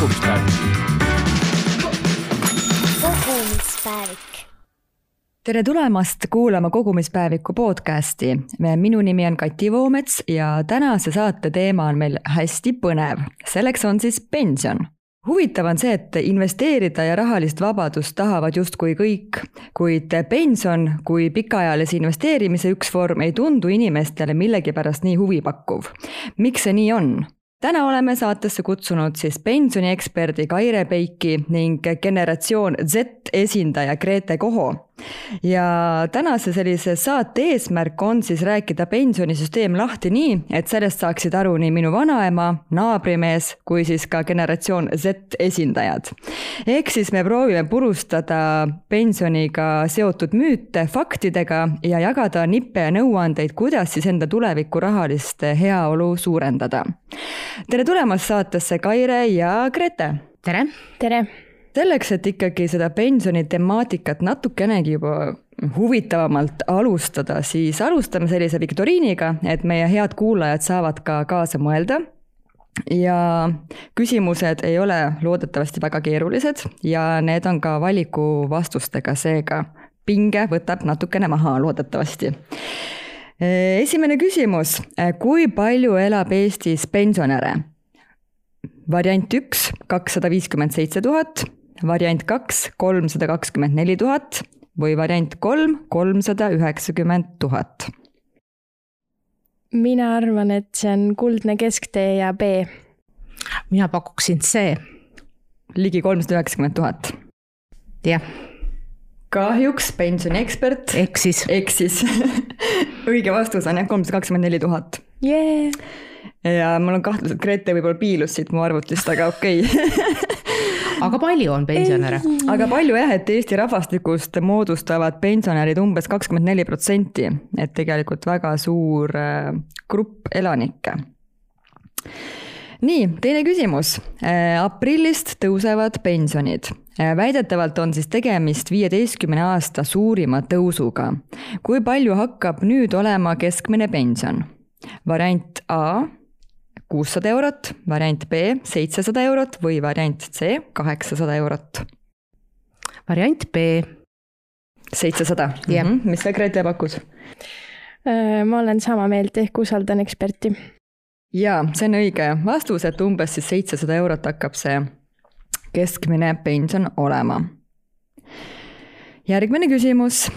kogumispäevik. kogumispäevik. tere tulemast kuulama Kogumispäeviku podcasti. minu nimi on Kati Voomets ja tänase saate teema on meil hästi põnev. selleks on siis pension huvitav on see, et investeerida ja rahalist vabadust tahavad justkui kõik, kuid pension kui pikaajalise investeerimise üks vorm ei tundu inimestele millegipärast nii huvipakkuv. miks see nii on? Täna oleme saatesse kutsunud siis pensionieksperdi Kaire Peiki ning generatsioon Z esindaja Grete Koho ja tänase sellise saate eesmärk on siis rääkida pensionisüsteem lahti nii, et sellest saaksid aru nii minu vanaema, naabrimees kui siis ka generatsioon Z esindajad. ehk siis me proovime purustada pensioniga seotud müüte faktidega ja jagada nippe ja nõuandeid, kuidas siis enda tuleviku rahalist heaolu suurendada. tere tulemast saatesse, Kaire ja Grete! tere! tere! Selleks, et ikkagi seda pensioni temaatikat natukenegi juba huvitavamalt alustada, siis alustame sellise viktoriiniga, et meie head kuulajad saavad ka kaasa mõelda. ja küsimused ei ole loodetavasti väga keerulised ja need on ka valikuvastustega, seega pinge võtab natukene maha loodetavasti esimene küsimus, kui palju elab Eestis pensionäre? variant üks, kakssada viiskümmend seitse tuhat, variant kaks, kolmsada kakskümmend neli tuhat või variant kolm, kolmsada üheksakümmend tuhat? mina arvan, et see on kuldne kesktee ja B. mina pakuksin C. ligi kolmsada üheksakümmend tuhat. jah. kahjuks pensioniekspert eksis. eksis õige vastus on jah, kolmsada kakskümmend neli tuhat. Yeah. ja mul on kahtlus, et Grete võib-olla piilus siit mu arvutist, aga okei okay. aga palju on pensionäre? aga palju jah, et Eesti rahvastikust moodustavad pensionärid umbes kakskümmend neli protsenti, et tegelikult väga suur äh, grupp elanikke. nii, teine küsimus. Äh, aprillist tõusevad pensionid. Äh, väidetavalt on siis tegemist viieteistkümne aasta suurima tõusuga. kui palju hakkab nüüd olema keskmine pension? variant A kuussada eurot, variant B seitsesada eurot või variant C kaheksasada eurot? variant B. seitsesada, mhm. mis sa, Grete, pakud? Äh, ma olen sama meelt, ehk usaldan eksperti. jaa, see on õige vastus, et umbes siis seitsesada eurot hakkab see keskmine pension olema. järgmine küsimus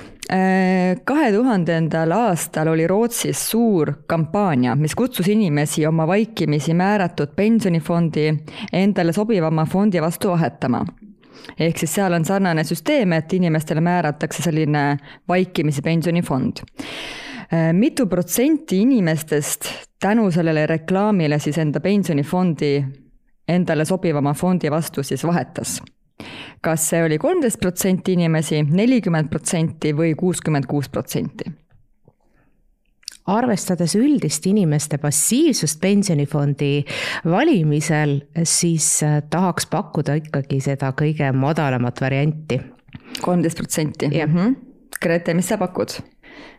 kahe tuhandendal aastal oli Rootsis suur kampaania, mis kutsus inimesi oma vaikimisi määratud pensionifondi endale sobivama fondi vastu vahetama. ehk siis seal on sarnane süsteem, et inimestele määratakse selline vaikimisi pensionifond. mitu protsenti inimestest tänu sellele reklaamile siis enda pensionifondi endale sobivama fondi vastu siis vahetas kas see oli kolmteist protsenti inimesi, nelikümmend protsenti või kuuskümmend kuus protsenti? arvestades üldist inimeste passiivsust pensionifondi valimisel, siis äh, tahaks pakkuda ikkagi seda kõige madalamat varianti. kolmteist protsenti? Mhm. Grete, mis sa pakud?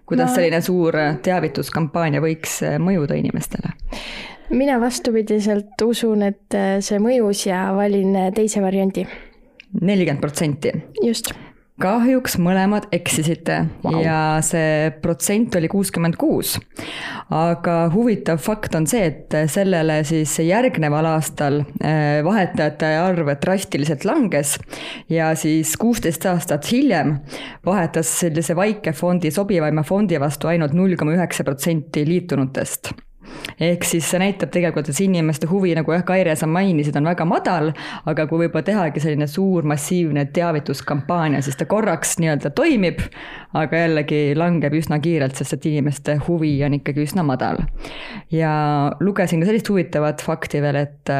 kuidas no. selline suur teavituskampaania võiks äh, mõjuda inimestele? mina vastupidiselt usun, et äh, see mõjus ja valin teise variandi nelikümmend protsenti. just kahjuks mõlemad eksisite wow. ja see protsent oli kuuskümmend kuus. aga huvitav fakt on see, et sellele siis järgneval aastal eh, vahetajate arv drastiliselt langes ja siis kuusteist aastat hiljem vahetas sellise vaikefondi sobivaima fondi vastu ainult null koma üheksa protsenti liitunutest ehk siis see näitab tegelikult, et see inimeste huvi, nagu jah, Kaire, sa mainisid, on väga madal, aga kui võib-olla tehagi selline suur massiivne teavituskampaania, siis ta korraks nii-öelda toimib, aga jällegi langeb üsna kiirelt, sest et inimeste huvi on ikkagi üsna madal. ja lugesin ka sellist huvitavat fakti veel, et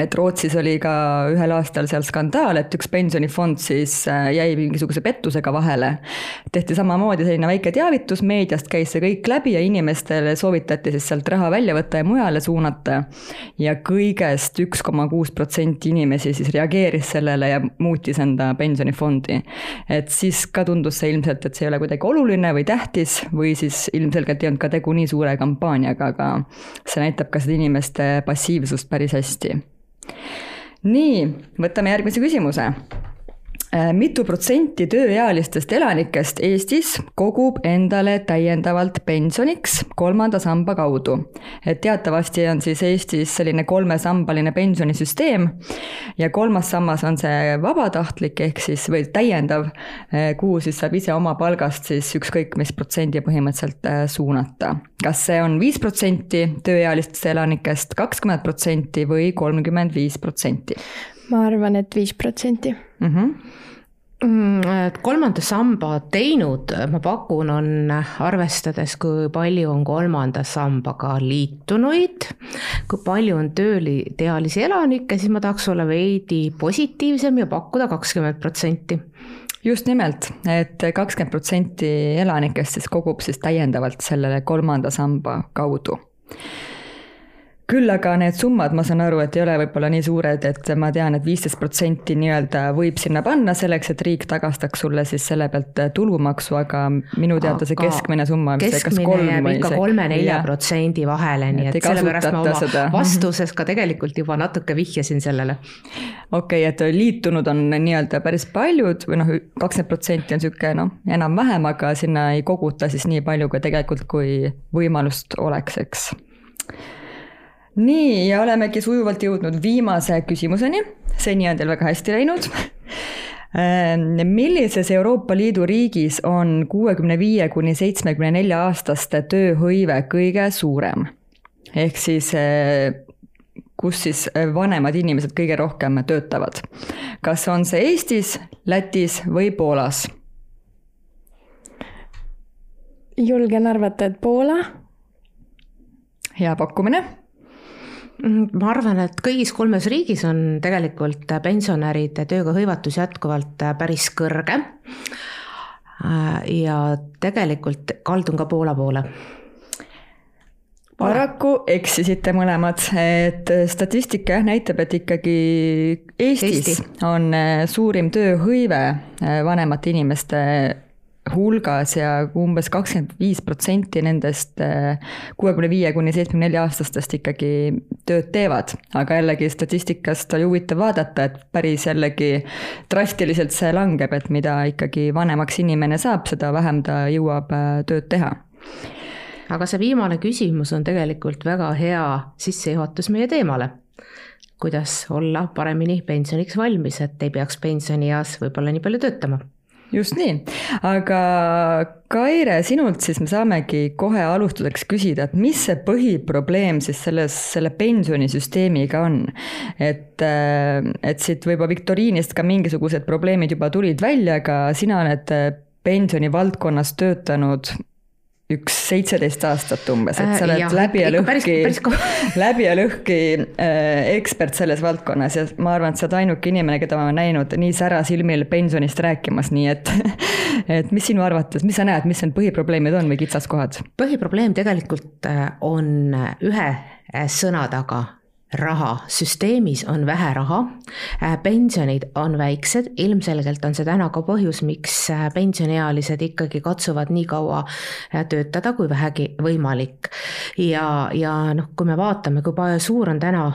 et Rootsis oli ka ühel aastal seal skandaal, et üks pensionifond siis äh, jäi mingisuguse pettusega vahele. tehti samamoodi selline väike teavitus, meediast käis see kõik läbi ja inimestele soovitati siis sealt raha välja võtta ja mujale suunata. ja kõigest üks koma kuus protsenti inimesi siis reageeris sellele ja muutis enda pensionifondi. et siis ka tundus see ilmselt, et see ei ole kuidagi oluline või tähtis või siis ilmselgelt ei olnud ka tegu nii suure kampaaniaga, aga see näitab ka seda inimeste passiivsust päris hästi nii, võtame järgmise küsimuse mitu protsenti tööealistest elanikest Eestis kogub endale täiendavalt pensioniks kolmanda samba kaudu? et teatavasti on siis Eestis selline kolmesambaline pensionisüsteem ja kolmas sammas on see vabatahtlik ehk siis või täiendav, äh, kuhu siis saab ise oma palgast siis ükskõik mis protsendi põhimõtteliselt äh, suunata. kas see on viis protsenti tööealistest elanikest, kakskümmend protsenti või kolmkümmend viis protsenti? ma arvan et, et viis protsenti. Mhm. Mm, kolmanda samba teinud, ma pakun, on arvestades, kui palju on kolmanda sambaga liitunuid, kui palju on tööealisi elanikke, siis ma tahaks olla veidi positiivsem ja pakkuda kakskümmend protsenti just nimelt et, et kakskümmend protsenti elanikest siis kogub siis täiendavalt sellele kolmanda samba kaudu küll aga need summad, ma saan aru, et ei ole võib-olla nii suured, et ma tean et, et viisteist protsenti nii-öelda võib sinna panna selleks, et riik tagastaks sulle siis selle pealt tulumaksu, aga minu teada see keskmine summa on vist kas kolm jääb ikka kolme-nelja protsendi vahele, nii et, et sellepärast ma oma seda. vastuses ka tegelikult juba natuke vihjasin sellele. okei okay,, et liitunud on nii-öelda päris paljud või noh, kakskümmend protsenti on niisugune noh, enam-vähem, aga sinna ei koguta siis nii palju ka tegelikult, kui võimalust oleks, eks nii, ja olemegi sujuvalt jõudnud viimase küsimuseni. seni on teil väga hästi läinud ehm, millises Euroopa Liidu riigis on kuuekümne viie kuni seitsmekümne nelja aastaste tööhõive kõige suurem? ehk siis eh, kus siis vanemad inimesed kõige rohkem töötavad. kas on see Eestis, Lätis või Poolas? julgen arvata, et Poola. hea pakkumine ma arvan, et kõigis kolmes riigis on tegelikult pensionäride tööga hõivatus jätkuvalt päris kõrge. Äh, ja tegelikult kaldun ka Poola poole paraku eksisite mõlemad, et statistika jah näitab, et ikkagi Eestis Eesti. on suurim tööhõive vanemate inimeste hulgas ja umbes kakskümmend viis protsenti nendest äh, kuuekümne viie kuni seitsmekümne nelja aastastest ikkagi tööd teevad. aga jällegi statistikast oli huvitav vaadata, et päris jällegi drastiliselt see langeb, et mida ikkagi vanemaks inimene saab, seda vähem ta jõuab äh, tööd teha aga see viimane küsimus on tegelikult väga hea sissejuhatus meie teemale. kuidas olla paremini pensioniks valmis, et ei peaks pensionieas võib-olla nii palju töötama just nii, aga Kaire, sinult siis me saamegi kohe alustuseks küsida, et mis see põhiprobleem siis selles, selle pensionisüsteemiga on? et, äh, et siit võib-olla viktoriinist ka mingisugused probleemid juba tulid välja, aga sina oled pensionivaldkonnas töötanud üks seitseteist aastat umbes, et sa äh, oled ja, läbi ja lõhki, läbi ja lõhki äh, ekspert selles valdkonnas ja ma arvan, et sa oled ainuke inimene, keda ma olen näinud nii särasilmil pensionist rääkimas, nii et et mis sinu arvates, mis sa näed, mis need põhiprobleemid on või kitsaskohad? põhiprobleem tegelikult äh, on ühe sõna taga raha, süsteemis on vähe raha, äh, pensionid on väiksed, ilmselgelt on see täna ka põhjus, miks äh, pensioniealised ikkagi katsuvad nii kaua äh, töötada kui vähegi võimalik. ja, ja noh, kui me vaatame, kui palju suur on täna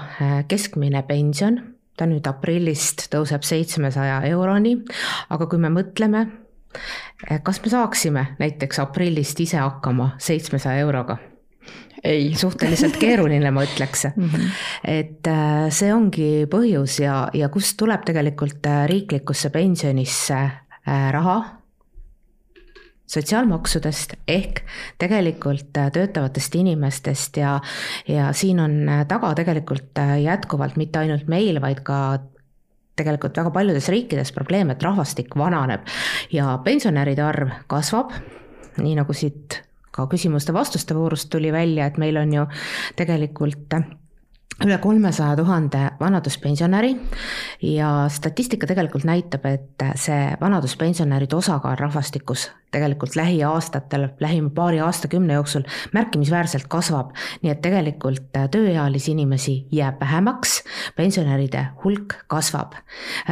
keskmine pension, ta nüüd aprillist tõuseb seitsmesaja euroni, aga kui me mõtleme, kas me saaksime näiteks aprillist ise hakkama seitsmesaja euroga ei. suhteliselt keeruline, ma ütleks mm. -hmm. et äh, see ongi põhjus ja, ja kust tuleb tegelikult äh, riiklikusse pensionisse äh, raha sotsiaalmaksudest ehk tegelikult töötavatest inimestest ja, ja siin on taga tegelikult jätkuvalt mitte ainult meil, vaid ka tegelikult väga paljudes riikides probleem, et rahvastik vananeb ja pensionäride arv kasvab, nii nagu siit ka küsimuste-vastuste voorust tuli välja, et meil on ju tegelikult üle kolmesaja tuhande vanaduspensionäri ja statistika tegelikult näitab, et see vanaduspensionäride osakaal rahvastikus tegelikult lähiaastatel, lähima paari aastakümne jooksul märkimisväärselt kasvab. nii et tegelikult tööealisi inimesi jääb vähemaks, pensionäride hulk kasvab.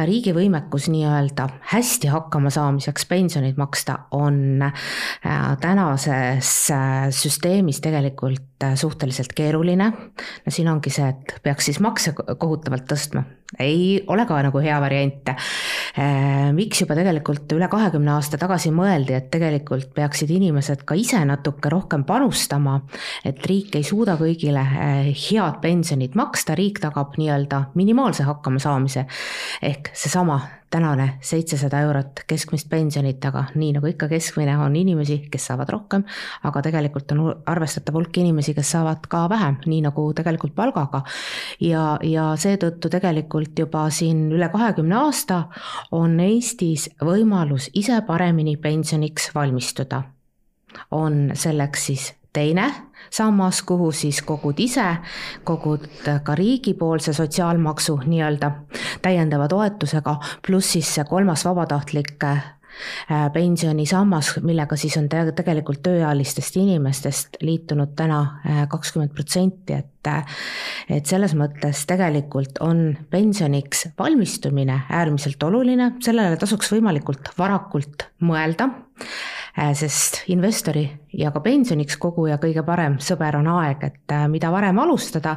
riigi võimekus nii-öelda hästi hakkama saamiseks pensioneid maksta on äh, tänases äh, süsteemis tegelikult äh, suhteliselt keeruline. no siin ongi see, et peaks siis makse kohutavalt tõstma ei ole ka nagu hea variant. Äh, miks juba tegelikult üle kahekümne aasta tagasi mõeldi, et tegelikult peaksid inimesed ka ise natuke rohkem panustama, et riik ei suuda kõigile äh, head pensionit maksta, riik tagab nii-öelda minimaalse hakkamasaamise. ehk seesama tänane seitsesada eurot keskmist pensionit, aga nii nagu ikka keskmine, on inimesi, kes saavad rohkem, aga tegelikult on arvestatav hulk inimesi, kes saavad ka vähem, nii nagu tegelikult palgaga. ja, ja seetõttu tegelikult juba siin üle kahekümne aasta on Eestis võimalus ise paremini pensioniks valmistuda. on selleks siis teine sammas, kuhu siis kogud ise, kogud ka riigipoolse sotsiaalmaksu nii-öelda täiendava toetusega, pluss siis see kolmas vabatahtlik äh, pensionisammas, millega siis on tegelikult tööealistest inimestest liitunud täna äh, kakskümmend protsenti, et äh, et selles mõttes tegelikult on pensioniks valmistumine äärmiselt oluline, sellele tasuks võimalikult varakult mõelda sest investori ja ka pensioniks koguja kõige parem sõber on aeg, et äh, mida varem alustada,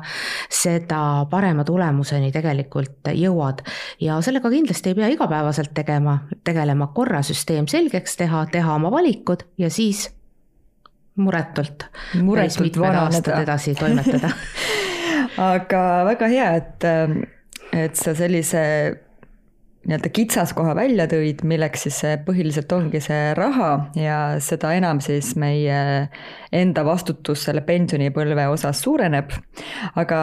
seda parema tulemuseni tegelikult jõuad. ja sellega kindlasti ei pea igapäevaselt tegema, tegelema, korra süsteem selgeks teha, teha oma valikud ja siis muretult, muretult vananeda. edasi toimetada aga väga hea, et, et sa sellise nii-öelda kitsaskoha välja tõid, milleks siis põhiliselt ongi see raha ja seda enam siis meie enda vastutus selle pensionipõlve osas suureneb. aga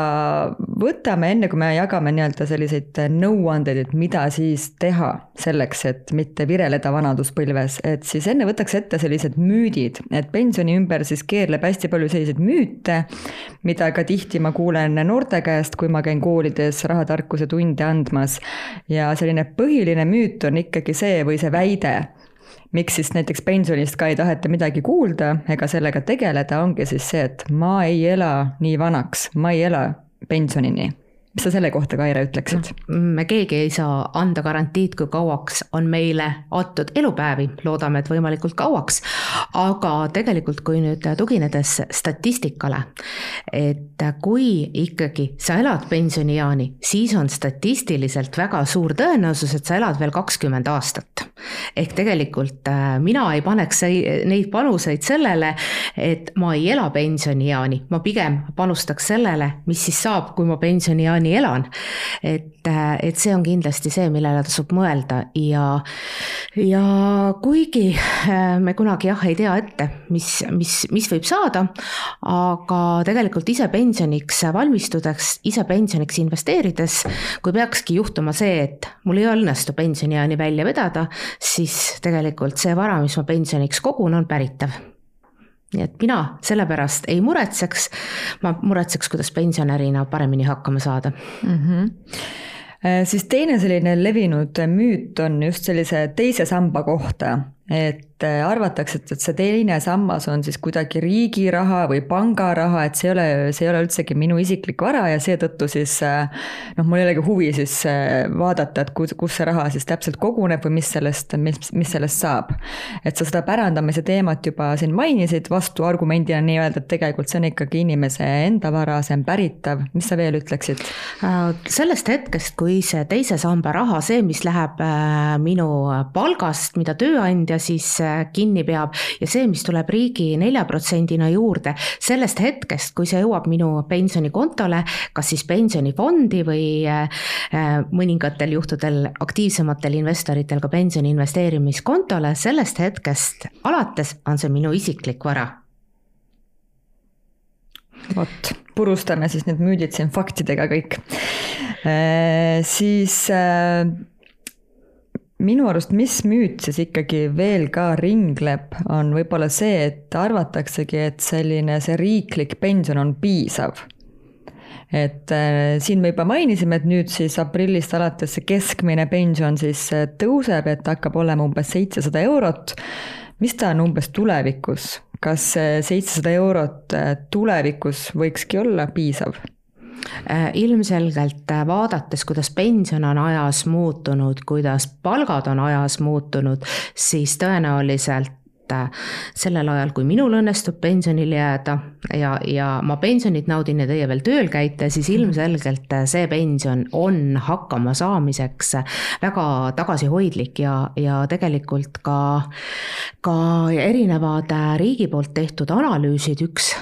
võtame enne, kui me jagame nii-öelda selliseid nõuandeid, et mida siis teha selleks, et mitte vireleda vanaduspõlves, et siis enne võtaks ette sellised müüdid, et pensioni ümber siis keerleb hästi palju selliseid müüte, mida ka tihti ma kuulen noorte käest, kui ma käin koolides rahatarkuse tunde andmas. Ja selline põhiline müüt on ikkagi see või see väide, miks siis näiteks pensionist ka ei taheta midagi kuulda ega sellega tegeleda, ongi siis see, et ma ei ela nii vanaks, ma ei ela pensionini mis sa selle kohta, Kaire, ütleksid? me keegi ei saa anda garantiid, kui kauaks on meile antud elupäevi, loodame, et võimalikult kauaks. aga tegelikult, kui nüüd tuginedes statistikale, et kui ikkagi sa elad pensionieani, siis on statistiliselt väga suur tõenäosus, et sa elad veel kakskümmend aastat. ehk tegelikult äh, mina ei paneks neid panuseid sellele, et ma ei ela pensionieani, ma pigem panustaks sellele, mis siis saab, kui ma pensionieani siiamaani elan. et, et see on kindlasti see, millele tasub mõelda ja, ja kuigi äh, me kunagi jah, ei tea ette, mis, mis, mis võib saada, aga tegelikult ise pensioniks valmistudes, ise pensioniks investeerides, kui peakski juhtuma see, et mul ei õnnestu pensionieani välja vedada, siis tegelikult see vara, mis ma pensioniks kogun, on päritav nii et mina sellepärast ei muretseks, ma muretseks, kuidas pensionärina paremini hakkama saada mm. -hmm siis teine selline levinud müüt on just sellise teise samba kohta, et äh, arvatakse, et, et see teine sammas on siis kuidagi riigi raha või panga raha, et see ei ole, see ei ole üldsegi minu isiklik vara ja seetõttu siis äh, noh, mul ei olegi huvi siis äh, vaadata, et kus, kus see raha siis täpselt koguneb või mis sellest, mis, mis sellest saab. et sa seda pärandamise teemat juba siin mainisid, vastuargumendina nii-öelda, et tegelikult see on ikkagi inimese enda vara, see on päritav, mis sa veel ütleksid? sellest hetkest, kui see teise samba raha, see, mis läheb minu palgast, mida tööandja siis kinni peab. Ja see, mis tuleb riigi nelja protsendina juurde, sellest hetkest, kui see jõuab minu pensionikontole, kas siis pensionifondi või äh, äh, mõningatel juhtudel aktiivsematel investoritel ka pensioni investeerimiskontole, sellest hetkest alates on see minu isiklik vara. Vot, purustame siis need müüdid siin faktidega kõik. Siis äh, minu arust, mis müüt siis ikkagi veel ka ringleb, on võib-olla see, et arvataksegi, et selline see riiklik pension on piisav. et äh, siin me juba mainisime, et nüüd siis aprillist alates see keskmine pension siis äh, tõuseb, et hakkab olema umbes seitsesada eurot. mis ta on umbes tulevikus, kas seitsesada eurot äh, tulevikus võikski olla piisav? Äh, ilmselgelt äh, vaadates, kuidas pension on ajas muutunud, kuidas palgad on ajas muutunud, siis tõenäoliselt äh, sellel ajal, kui minul õnnestub pensionile jääda ja, ja ma pensionit naudin ja teie veel tööl käite, siis ilmselgelt äh, see pension on hakkama saamiseks väga tagasihoidlik ja, ja tegelikult ka, ka erinevad riigi poolt tehtud analüüsid, üks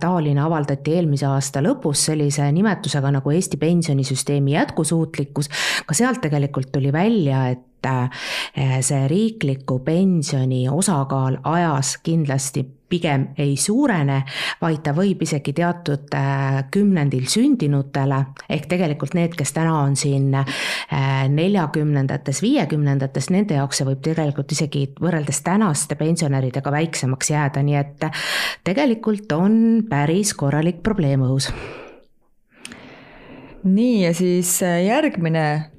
taoline avaldati eelmise aasta lõpus sellise nimetusega nagu Eesti pensionisüsteemi jätkusuutlikkus, ka sealt tegelikult tuli välja, et eh, see riikliku pensioni osakaal ajas kindlasti pigem ei suurene, vaid ta võib isegi teatud eh, kümnendil sündinutele, ehk tegelikult need, kes täna on siin eh, neljakümnendates, viiekümnendates, nende jaoks see võib tegelikult isegi võrreldes tänaste pensionäridega väiksemaks jääda, nii et tegelikult on päris korralik probleem õhus. Nii, ja siis järgmine Äh,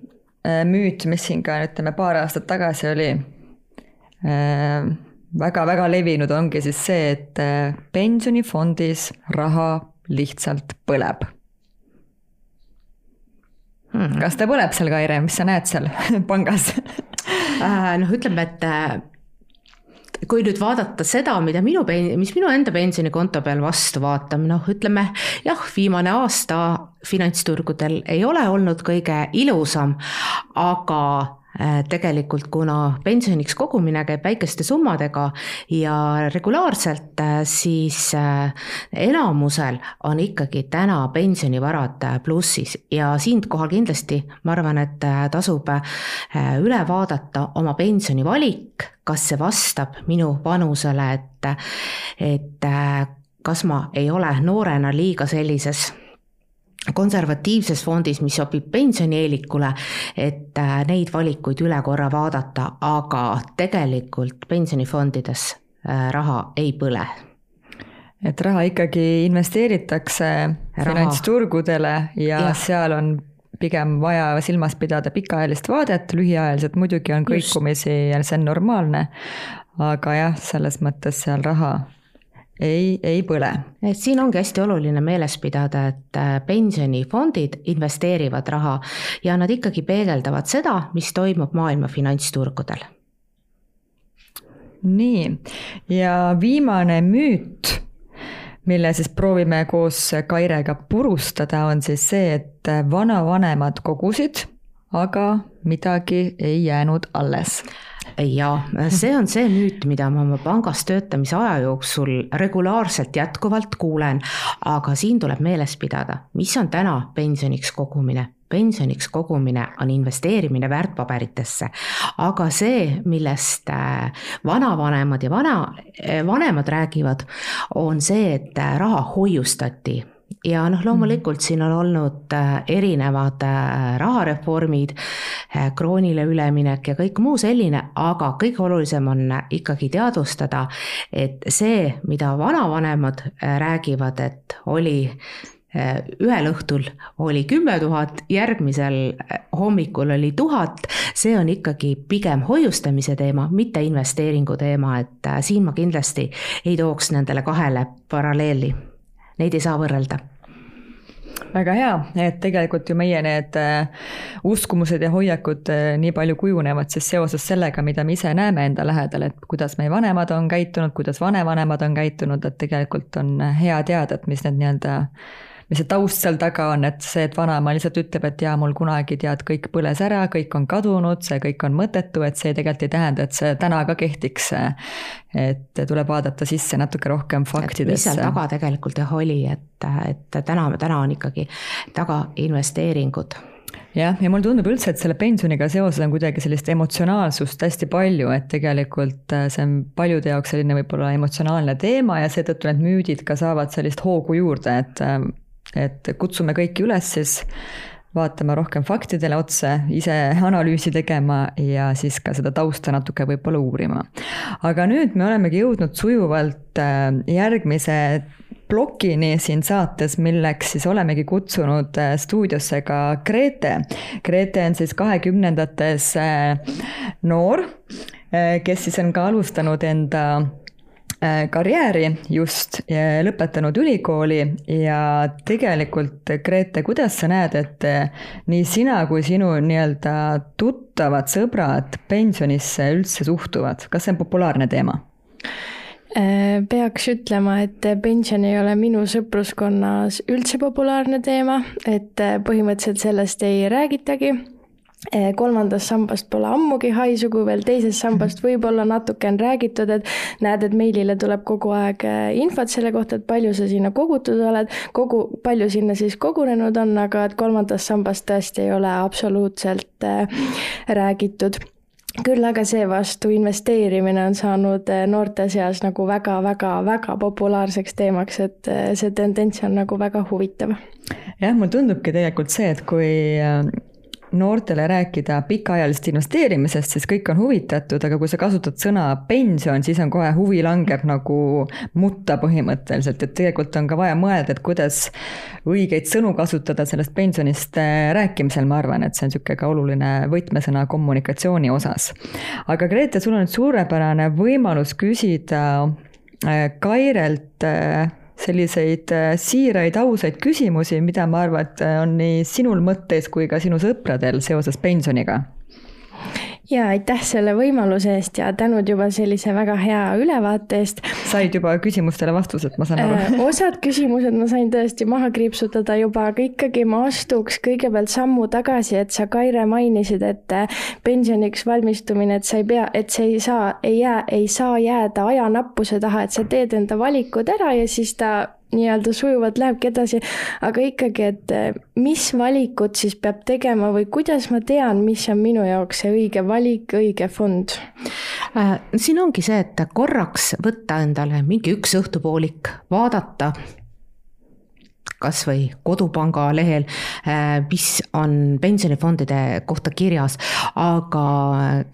müüt, mis siin ka ütleme paar aastat tagasi oli väga-väga äh, levinud, ongi siis see, et äh, pensionifondis raha lihtsalt põleb. Hmm.. kas ta põleb seal, Kaire, mis sa näed seal pangas? Noh, ütleme, et kui nüüd vaadata seda, mida minu, mis minu enda pensionikonto peal vastu vaatab, noh, ütleme jah, viimane aasta finantsturgudel ei ole olnud kõige ilusam, aga tegelikult kuna pensioniks kogumine käib väikeste summadega ja regulaarselt, äh, siis äh, enamusel on ikkagi täna pensionivarad plussis. Ja siinkohal kindlasti ma arvan, et tasub üle vaadata oma pensionivalik kas see vastab minu vanusele, et, et kas ma ei ole noorena liiga sellises konservatiivses fondis, mis sobib pensionieelikule, et neid valikuid üle korra vaadata, aga tegelikult pensionifondides äh, raha ei põle. Et raha ikkagi investeeritakse finantsturgudele ja, ja seal on pigem vaja silmas pidada pikaajalist vaadet, lühiajaliselt muidugi on kõikumisi ja see on normaalne, aga jah, selles mõttes seal raha ei, ei põle. et siin ongi hästi oluline meeles pidada, et äh, pensionifondid investeerivad raha ja nad ikkagi peegeldavad seda, mis toimub maailma finantsturgudel. nii, ja viimane müüt mille siis proovime koos Kairega purustada, on siis see, et vanavanemad kogusid, aga midagi ei jäänud alles ja see on see müüt, mida ma oma pangas töötamise aja jooksul regulaarselt jätkuvalt kuulen, aga siin tuleb meeles pidada, mis on täna pensioniks kogumine. Pensioniks kogumine on investeerimine väärtpaberitesse, aga see, millest äh, vanavanemad ja vana, vanemad räägivad, on see, et äh, raha hoiustati ja noh, loomulikult siin on olnud erinevad rahareformid, kroonile üleminek ja kõik muu selline, aga kõige olulisem on ikkagi teadvustada, et see, mida vanavanemad räägivad, et oli ühel õhtul oli kümme tuhat, järgmisel hommikul oli tuhat, see on ikkagi pigem hoiustamise teema, mitte investeeringu teema, et äh, siin ma kindlasti ei tooks nendele kahele paralleeli. Neid ei saa võrrelda. Väga hea, et tegelikult ju meie need äh, uskumused ja hoiakud äh, nii palju kujunevad siis seoses sellega, mida me ise näeme enda lähedal, et kuidas meie vanemad on käitunud, kuidas vanavanemad on käitunud, et tegelikult on hea teada, et mis need nii-öelda mis see taust seal taga on, et see, et vanaema lihtsalt ütleb, et jaa, mul kunagi tead, kõik põles ära, kõik on kadunud, see kõik on mõttetu, et see tegelikult ei tähenda, et see täna ka kehtiks. et tuleb vaadata sisse natuke rohkem faktidesse. mis seal taga tegelikult jah oli, et, et täna, täna on ikkagi taga investeeringud jah, ja mulle tundub üldse, et selle pensioniga seoses on kuidagi sellist emotsionaalsust hästi palju, et tegelikult äh, see on paljude jaoks selline võib-olla emotsionaalne teema ja seetõttu need müüdid ka saavad sellist hoogu juurde, et äh, et kutsume kõiki üles siis vaatama rohkem faktidele otsa, ise analüüsi tegema ja siis ka seda tausta natuke võib-olla uurima. aga nüüd me olemegi jõudnud sujuvalt äh, järgmise plokini siin saates, milleks siis olemegi kutsunud äh, stuudiosse ka Grete. Grete on siis kahekümnendates äh, noor, kes siis on ka alustanud enda karjääri just, lõpetanud ülikooli ja tegelikult, Grete, kuidas sa näed, et äh, nii sina kui sinu nii-öelda tuttavad sõbrad pensionisse üldse suhtuvad, kas see on populaarne teema? Äh, peaks ütlema, et pension ei ole minu sõpruskonnas üldse populaarne teema, et äh, põhimõtteliselt sellest ei räägitagi äh, kolmandast sambast pole ammugi haisu, kui veel teisest sambast võib-olla natuke on räägitud, et näed, et meilile tuleb kogu aeg infot selle kohta, et palju sa sinna kogutud oled, kogu, palju sinna siis kogunenud on, aga et kolmandast sambast tõesti ei ole absoluutselt räägitud küll aga seevastu investeerimine on saanud eh, noorte seas nagu väga-väga-väga populaarseks teemaks, et eh, see tendents on nagu väga huvitav. jah, mulle tundubki tegelikult see, et kui eh, noortele rääkida pikaajalisest investeerimisest, siis kõik on huvitatud, aga kui sa kasutad sõna pension, siis on kohe huvi langeb nagu mutta põhimõtteliselt, et tegelikult on ka vaja mõelda, et kuidas õigeid sõnu kasutada sellest pensionist äh, rääkimisel, ma arvan, et see on niisugune ka oluline võtmesõna kommunikatsiooni osas. aga Grete, sul on nüüd suurepärane võimalus küsida äh, Kairelt äh, selliseid äh, siiraid, ausaid küsimusi, mida ma arvan, et äh, on nii sinul mõttes kui ka sinu sõpradel seoses pensioniga ja aitäh selle võimaluse eest ja tänud juba sellise väga hea ülevaate eest. said juba küsimustele vastused, ma saan aru äh, osad küsimused ma sain tõesti maha kriipsutada juba, aga ikkagi ma astuks kõigepealt sammu tagasi, et sa, Kaire, mainisid, et äh, pensioniks valmistumine, et sa ei pea, et see ei saa, ei jää, ei saa jääda ajanappuse taha, et sa teed enda valikud ära ja siis ta nii-öelda sujuvalt lähebki edasi, aga ikkagi, et eh, mis valikut siis peab tegema või kuidas ma tean, mis on minu jaoks see õige valik, õige fond? Äh, siin ongi see, et korraks võtta endale mingi üks õhtupoolik, vaadata kas või Kodupanga lehel, äh, mis on pensionifondide kohta kirjas, aga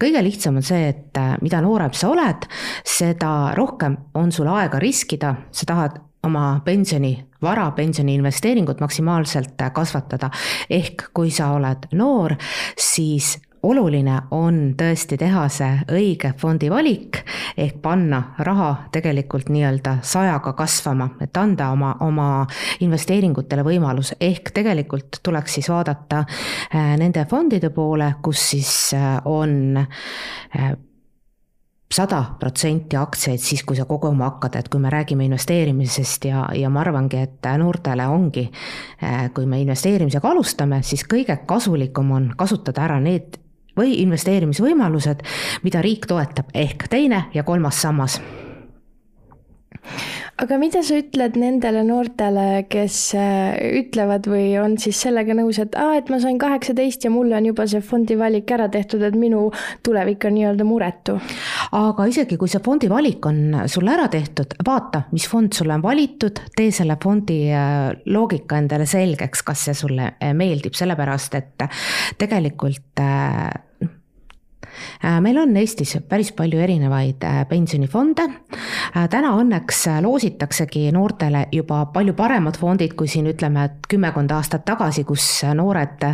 kõige lihtsam on see, et äh, mida noorem sa oled, seda rohkem on sul aega riskida, sa tahad oma pensioni, vara pensioni investeeringut maksimaalselt kasvatada. ehk kui sa oled noor, siis oluline on tõesti teha see õige fondi valik ehk panna raha tegelikult nii-öelda sajaga kasvama, et anda oma, oma investeeringutele võimalus, ehk tegelikult tuleks siis vaadata äh, nende fondide poole, kus siis äh, on äh, sada protsenti aktsiaid siis, kui sa koguma hakkad, et kui me räägime investeerimisest ja, ja ma arvangi, et noortele ongi, eh, kui me investeerimisega alustame, siis kõige kasulikum on kasutada ära need või investeerimisvõimalused, mida riik toetab, ehk teine ja kolmas sammas aga mida sa ütled nendele noortele, kes äh, ütlevad või on siis sellega nõus, et aa, et ma sain kaheksateist ja mulle on juba see fondi valik ära tehtud, et minu tulevik on nii-öelda muretu? aga isegi, kui see fondi valik on sulle ära tehtud, vaata, mis fond sulle on valitud, tee selle fondi äh, loogika endale selgeks, kas see sulle äh, meeldib, sellepärast et tegelikult meil on Eestis päris palju erinevaid äh, pensionifonde. Äh, täna õnneks loositaksegi noortele juba palju paremad fondid, kui siin ütleme, et kümmekond aastat tagasi, kus noored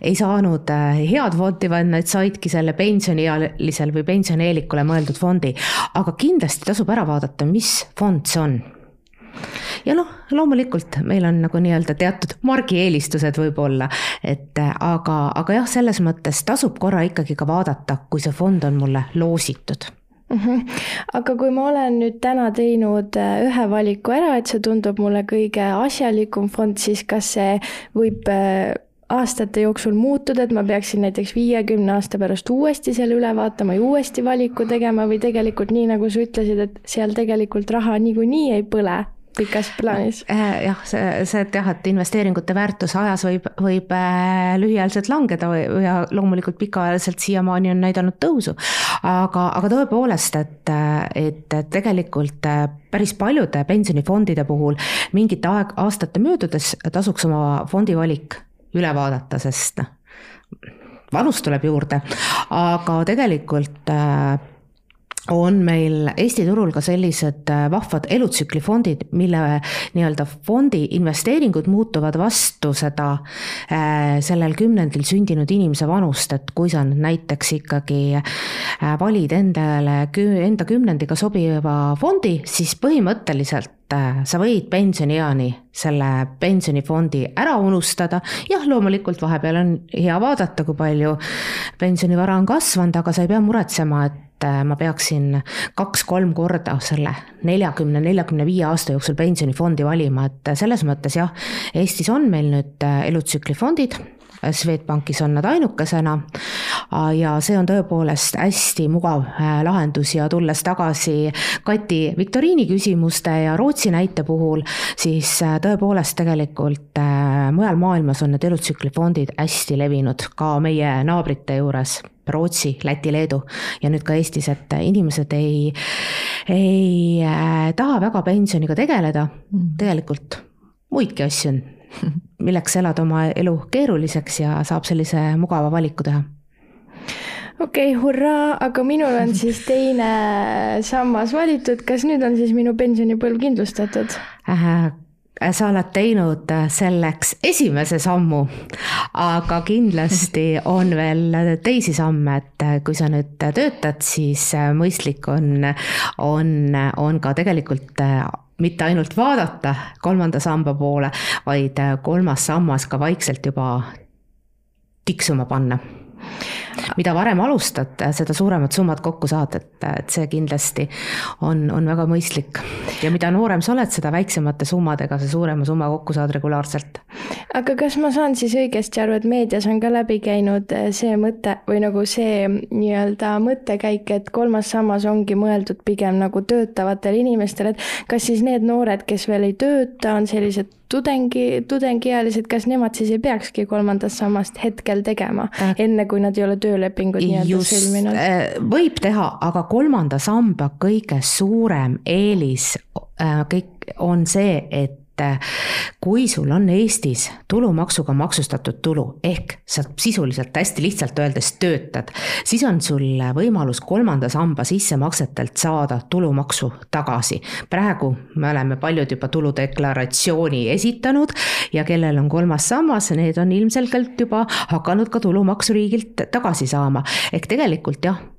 ei saanud head fondi, vaid nad saidki selle pensioniealisel või pensionieelikule mõeldud fondi. aga kindlasti tasub ära vaadata, mis fond see on ja noh, loomulikult meil on nagu nii-öelda teatud margieelistused võib-olla, et aga, aga jah, selles mõttes tasub korra ikkagi ka vaadata, kui see fond on mulle loositud mm. -hmm. aga kui ma olen nüüd täna teinud äh, ühe valiku ära, et see tundub mulle kõige asjalikum fond, siis kas see võib äh, aastate jooksul muutuda, et ma peaksin näiteks viiekümne aasta pärast uuesti selle üle vaatama ja uuesti valiku tegema või tegelikult nii, nagu sa ütlesid, et seal tegelikult raha niikuinii ei põle pikas plaanis? Äh, jah, see, see, et jah, et investeeringute väärtus ajas võib, võib äh, lühiajaliselt langeda ja loomulikult pikaajaliselt siiamaani on näidanud tõusu. aga, aga tõepoolest, et, et tegelikult äh, päris paljude pensionifondide puhul mingite aeg, aastate möödudes tasuks oma fondivalik üle vaadata, sest noh, vanust tuleb juurde, aga tegelikult on meil Eesti turul ka sellised äh, vahvad elutsüklifondid, mille nii-öelda fondi investeeringud muutuvad vastu seda äh, sellel kümnendil sündinud inimese vanust, et kui sa nüüd näiteks ikkagi äh, valid endale, enda kümnendiga sobiva fondi, siis põhimõtteliselt äh, sa võid pensionieani selle pensionifondi ära unustada, jah, loomulikult vahepeal on hea vaadata, kui palju pensionivara on kasvanud, aga sa ei pea muretsema, et äh, ma peaksin kaks-kolm korda selle neljakümne, neljakümne viie aasta jooksul pensionifondi valima, et selles mõttes jah, Eestis on meil nüüd elutsüklifondid, Swedbankis on nad ainukesena. Ja see on tõepoolest hästi mugav äh, lahendus ja tulles tagasi Kati viktoriini küsimuste ja Rootsi näite puhul, siis äh, tõepoolest tegelikult äh, mujal maailmas on need elutsüklifondid hästi levinud, ka meie naabrite juures Rootsi, Läti, Leedu. Ja nüüd ka Eestis, et inimesed ei, ei taha väga pensioniga tegeleda, mm. tegelikult muidki asju on milleks elada oma elu keeruliseks ja saab sellise mugava valiku teha okei okay,, hurraa, aga minul on siis teine sammas valitud, kas nüüd on siis minu pensionipõlv kindlustatud äh,? sa oled teinud selleks esimese sammu, aga kindlasti on veel teisi samme, et kui sa nüüd töötad, siis mõistlik on, on, on ka tegelikult mitte ainult vaadata kolmanda samba poole, vaid kolmas sammas ka vaikselt juba tiksuma panna mida varem alustad, seda suuremad summad kokku saad, et, et see kindlasti on, on väga mõistlik. ja mida noorem sa oled, seda väiksemate summadega sa suurema summa kokku saad regulaarselt. aga kas ma saan siis õigesti aru, et meedias on ka läbi käinud eh, see mõte või nagu see nii-öelda mõttekäik, et kolmas sammas ongi mõeldud pigem nagu töötavatele inimestele, et kas siis need noored, kes veel ei tööta, on sellised tudengi, tudengiealised, kas nemad siis ei peakski kolmandat sammast hetkel tegema äh,, enne kui nad ei ole töölepingut nii-öelda sõlminud? Äh, võib teha, aga kolmanda samba kõige suurem eelis äh, kõik on see, et kui sul on Eestis tulumaksuga maksustatud tulu, ehk sa sisuliselt hästi lihtsalt öeldes töötad, siis on sul võimalus kolmanda samba sissemaksetelt saada tulumaksu tagasi. praegu me oleme paljud juba tuludeklaratsiooni esitanud ja kellel on kolmas sammas, need on ilmselgelt juba hakanud ka tulumaksu riigilt tagasi saama. ehk tegelikult jah Äh,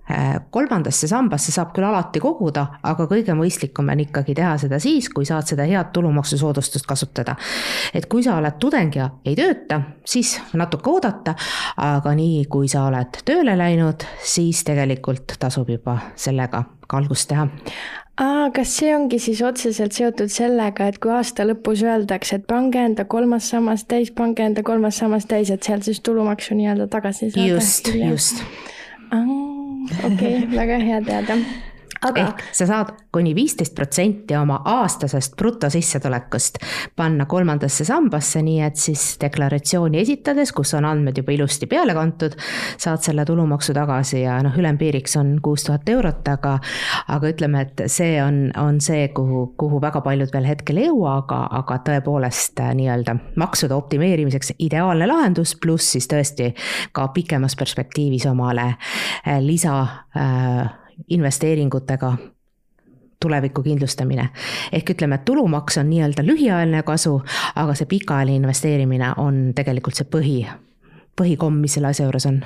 kolmandasse sambasse saab küll alati koguda, aga kõige mõistlikum on ikkagi teha seda siis, kui saad seda head tulumaksusoodustust kasutada. et kui sa oled tudeng ja ei tööta, siis natuke oodata, aga nii kui sa oled tööle läinud, siis tegelikult tasub juba sellega ka algust teha aa, kas see ongi siis otseselt seotud sellega, et kui aasta lõpus öeldakse, et pange enda kolmas sammas täis, pange enda kolmas sammas täis, et sealt siis tulumaksu nii-öelda tagasi saada? just, just. Okei okay, väga hea teada aga. ehk sa saad kuni viisteist protsenti oma aastasest brutosissetulekust panna kolmandasse sambasse, nii et siis deklaratsiooni esitades, kus on andmed juba ilusti peale kantud, saad selle tulumaksu tagasi ja noh, ülempiiriks on kuus tuhat eurot, aga aga ütleme, et see on, on see, kuhu, kuhu väga paljud veel hetkel ei jõua, aga, aga tõepoolest äh, nii-öelda maksude optimeerimiseks ideaalne lahendus, pluss siis tõesti ka pikemas perspektiivis omale äh, lisa äh, investeeringutega tuleviku kindlustamine. ehk ütleme, et tulumaks on nii-öelda lühiajaline kasu, aga see pikaajaline investeerimine on tegelikult see põhi, põhikomm, mis selle asja juures on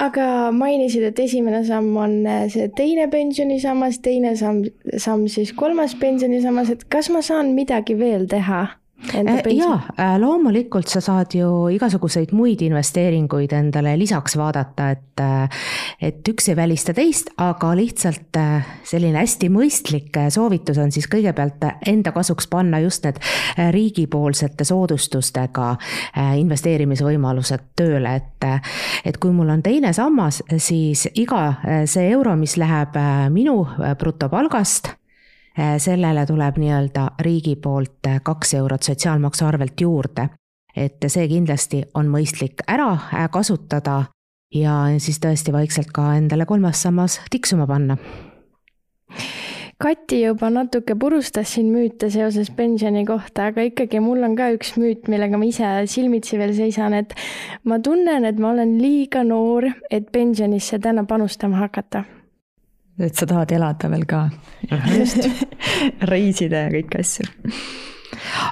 aga mainisid, et esimene samm on äh, see teine pensionisammas, teine samm, samm siis kolmas pensionisammas, et kas ma saan midagi veel teha? Äh, jaa, äh, loomulikult sa saad ju igasuguseid muid investeeringuid endale lisaks vaadata, et, äh, et üks ei välista teist, aga lihtsalt selline hästi mõistlik soovitus on siis kõigepealt enda kasuks panna just need riigipoolsete soodustustega investeerimisvõimalused tööle, et, et kui mul on teine sammas, siis iga see euro, mis läheb minu brutopalgast sellele tuleb nii-öelda riigi poolt äh, kaks eurot sotsiaalmaksu arvelt juurde. et see kindlasti on mõistlik ära äh, kasutada ja siis tõesti vaikselt ka endale kolmas sammas tiksuma panna. Kati juba natuke purustas siin müüte seoses pensioni kohta, aga ikkagi mul on ka üks müüt, millega ma ise silmitsi veel seisan, et ma tunnen, et ma olen liiga noor, et pensionisse täna panustama hakata et sa tahad elada veel ka. just reisida ja kõiki asju.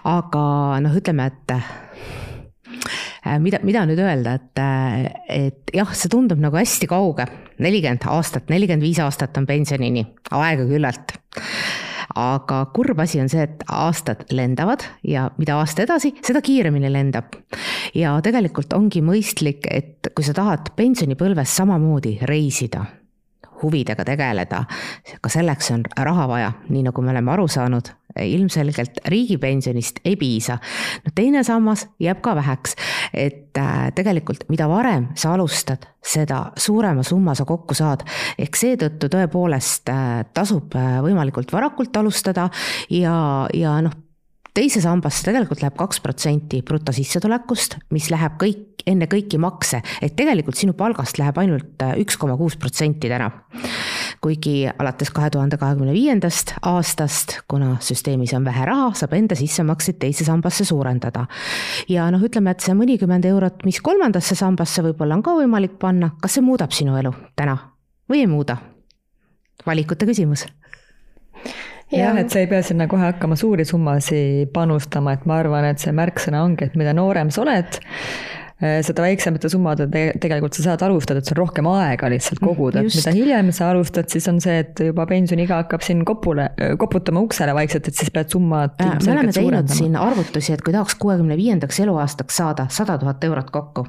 aga noh, ütleme, et äh, mida, mida nüüd öelda, et, äh, et jah, see tundub nagu hästi kauge, nelikümmend aastat, nelikümmend viis aastat on pensionini, aega küllalt. aga kurb asi on see, et aastad lendavad ja mida aasta edasi, seda kiiremini lendab. ja tegelikult ongi mõistlik, et kui sa tahad pensionipõlves samamoodi reisida huvidega tegeleda, ka selleks on raha vaja, nii nagu me oleme aru saanud, ilmselgelt riigipensionist ei piisa. no teine sammas jääb ka väheks, et äh, tegelikult mida varem sa alustad, seda suurema summa sa kokku saad. ehk seetõttu tõepoolest äh, tasub äh, võimalikult varakult alustada ja, ja noh teise sambasse tegelikult läheb kaks protsenti brutosissetulekust, mis läheb kõik, enne kõiki makse, et tegelikult sinu palgast läheb ainult äh, üks koma kuus protsenti täna. kuigi alates kahe tuhande kahekümne viiendast aastast, kuna süsteemis on vähe raha, saab enda sissemakseid teise sambasse suurendada. ja noh, ütleme, et see mõnikümmend eurot, mis kolmandasse sambasse võib-olla on ka võimalik panna, kas see muudab sinu elu täna või ei muuda? valikute küsimus jah, et sa ei pea sinna kohe hakkama suuri summasid panustama, et ma arvan, et see märksõna ongi, et mida noorem sa oled, eh, seda väiksemate summadega tegelikult sa saad alustada, et sul on rohkem aega lihtsalt koguda, et mida hiljem sa alustad, siis on see, et juba pensioniiga hakkab siin kopule, koputama uksele vaikselt, et siis pead summad äh,. me oleme teinud siin arvutusi, et kui tahaks kuuekümne viiendaks eluaastaks saada sada tuhat eurot kokku,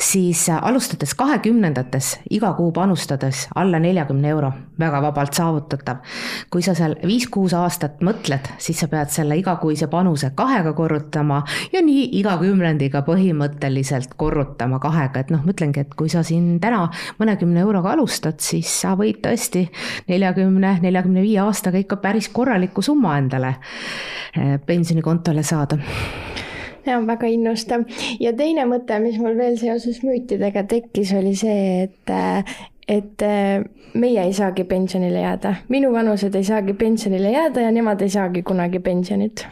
siis äh, alustades kahekümnendates, iga kuu panustades alla neljakümne euro, väga vabalt saavutatav. kui sa seal viis-kuus aastat mõtled, siis sa pead selle igakuise panuse kahega korrutama ja nii iga kümnendiga põhimõtteliselt korrutama kahega, et noh, ma ütlengi, et kui sa siin täna mõnekümne euroga alustad, siis sa võid tõesti neljakümne, neljakümne viie aastaga ikka päris korraliku summa endale äh, pensionikontole saada ja väga innustav. ja teine mõte, mis mul veel seoses müütidega tekkis, oli see, et, et meie ei saagi pensionile jääda, minu vanused ei saagi pensionile jääda ja nemad ei saagi kunagi pensionit.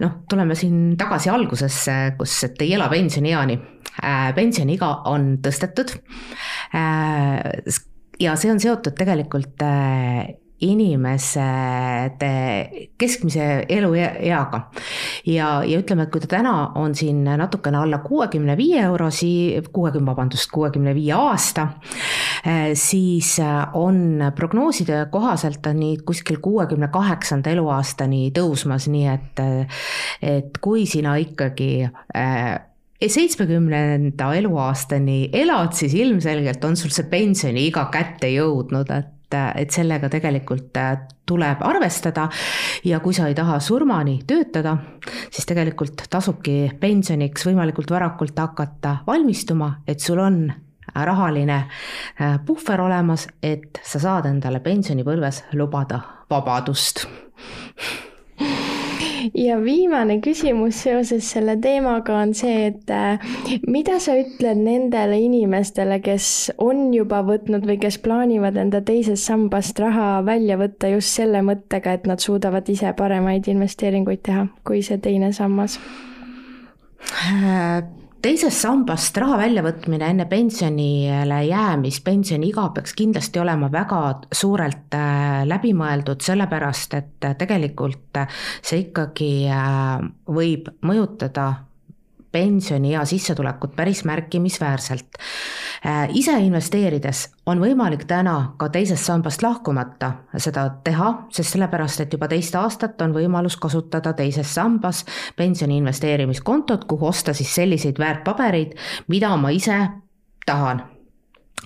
noh, tuleme siin tagasi algusesse, kus, et ei ela pensionieani. Äh, pensioniiga on tõstetud. Äh, ja see on seotud tegelikult äh, inimese keskmise elueaga. ja, ja ütleme, et kui ta täna on siin natukene alla kuuekümne viie eurosi, kuuekümne, vabandust, kuuekümne viie aasta, eh, siis on prognooside kohaselt on nii kuskil kuuekümne kaheksanda eluaastani tõusmas, nii et, et kui sina ikkagi eh, seitsmekümnenda eluaastani elad, siis ilmselgelt on sul see pensioniiga kätte jõudnud, et et, sellega tegelikult äh, tuleb arvestada. Ja kui sa ei taha surmani töötada, siis tegelikult tasubki pensioniks võimalikult varakult hakata valmistuma, et sul on rahaline äh, puhver olemas, et sa saad endale pensionipõlves lubada vabadust ja viimane küsimus seoses selle teemaga on see, et äh, mida sa ütled nendele inimestele, kes on juba võtnud või kes plaanivad enda teisest sambast raha välja võtta just selle mõttega, et nad suudavad ise paremaid investeeringuid teha kui see teine sammas? Äh, teisest sambast raha väljavõtmine enne pensionile jäämist, pensioniiga peaks kindlasti olema väga suurelt äh, läbimõeldud, sellepärast et tegelikult see ikkagi äh, võib mõjutada pensioniea sissetulekut päris märkimisväärselt. Äh, ise investeerides on võimalik täna ka teisest sambast lahkumata seda teha, sest sellepärast, et juba teist aastat on võimalus kasutada teises sambas pensioni investeerimiskontot, kuhu osta siis selliseid väärtpabereid, mida ma ise tahan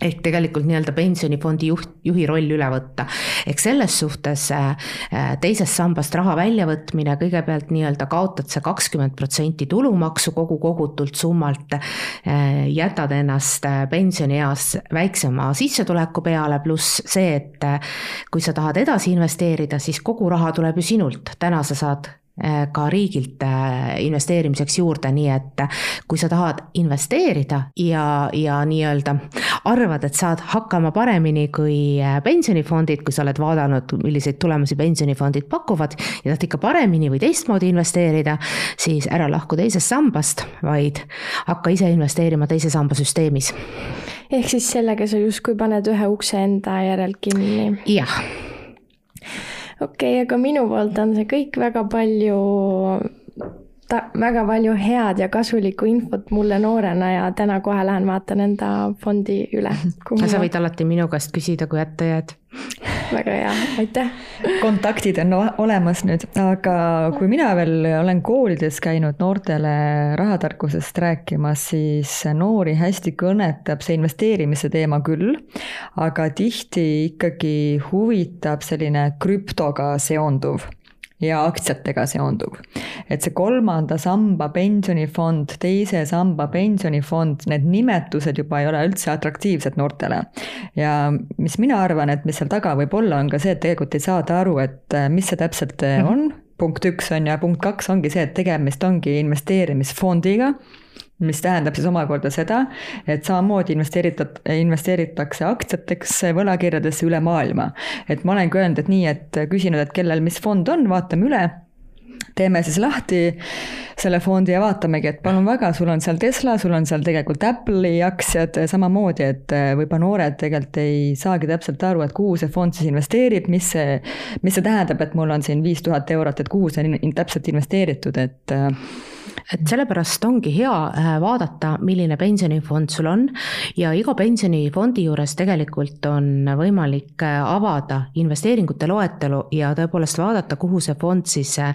ehk tegelikult nii-öelda pensionifondi juht, juhi roll üle võtta. ehk selles suhtes äh, äh, teisest sambast raha väljavõtmine, kõigepealt nii-öelda kaotad sa kakskümmend protsenti tulumaksu kogu kogutult summalt, äh, jätad ennast pensionieas väiksema sissetuleku peale, pluss see, et kui sa tahad edasi investeerida, siis kogu raha tuleb ju sinult, täna sa saad ka riigilt äh, investeerimiseks juurde, nii et äh, kui sa tahad investeerida ja, ja nii-öelda arvad, et saad hakkama paremini kui pensionifondid, kui sa oled vaadanud, milliseid tulemusi pensionifondid pakuvad ja tahad ikka paremini või teistmoodi investeerida, siis ära lahku teisest sambast, vaid hakka ise investeerima teise samba süsteemis. ehk siis sellega sa justkui paned ühe ukse enda järel kinni? jah okei okay,, aga minu poolt on see kõik väga palju ta, väga palju head ja kasulikku infot mulle noorena ja täna kohe lähen vaatan enda fondi üle. sa võid alati minu käest küsida, kui hätta jääd väga hea, aitäh. kontaktid on olemas nüüd, aga kui mina veel olen koolides käinud noortele rahatarkusest rääkimas, siis noori hästi kõnetab see investeerimise teema küll, aga tihti ikkagi huvitab selline krüptoga seonduv ja aktsiatega seonduv. et see kolmanda samba pensionifond, teise samba pensionifond, need nimetused juba ei ole üldse atraktiivsed noortele. ja mis mina arvan, et mis seal taga võib olla, on ka see, et tegelikult ei saada aru, et äh, mis see täpselt äh, on, punkt üks on ja punkt kaks ongi see, et tegemist ongi investeerimisfondiga mis tähendab siis omakorda seda, et samamoodi investeeritud, investeeritakse aktsiatesse, võlakirjadesse üle maailma. et ma olengi öelnud, et nii, et küsinud, et kellel mis fond on, vaatame üle, teeme siis lahti selle fondi ja vaatamegi, et palun väga, sul on seal Tesla, sul on seal tegelikult Apple'i aktsiad samamoodi, et võib-olla noored tegelikult ei saagi täpselt aru, et kuhu see fond siis investeerib, mis see, mis see tähendab, et mul on siin viis tuhat eurot, et kuhu see on täpselt investeeritud, et et sellepärast ongi hea äh, vaadata, milline pensionifond sul on. Ja iga pensionifondi juures tegelikult on võimalik äh, avada investeeringute loetelu ja tõepoolest vaadata, kuhu see fond siis äh,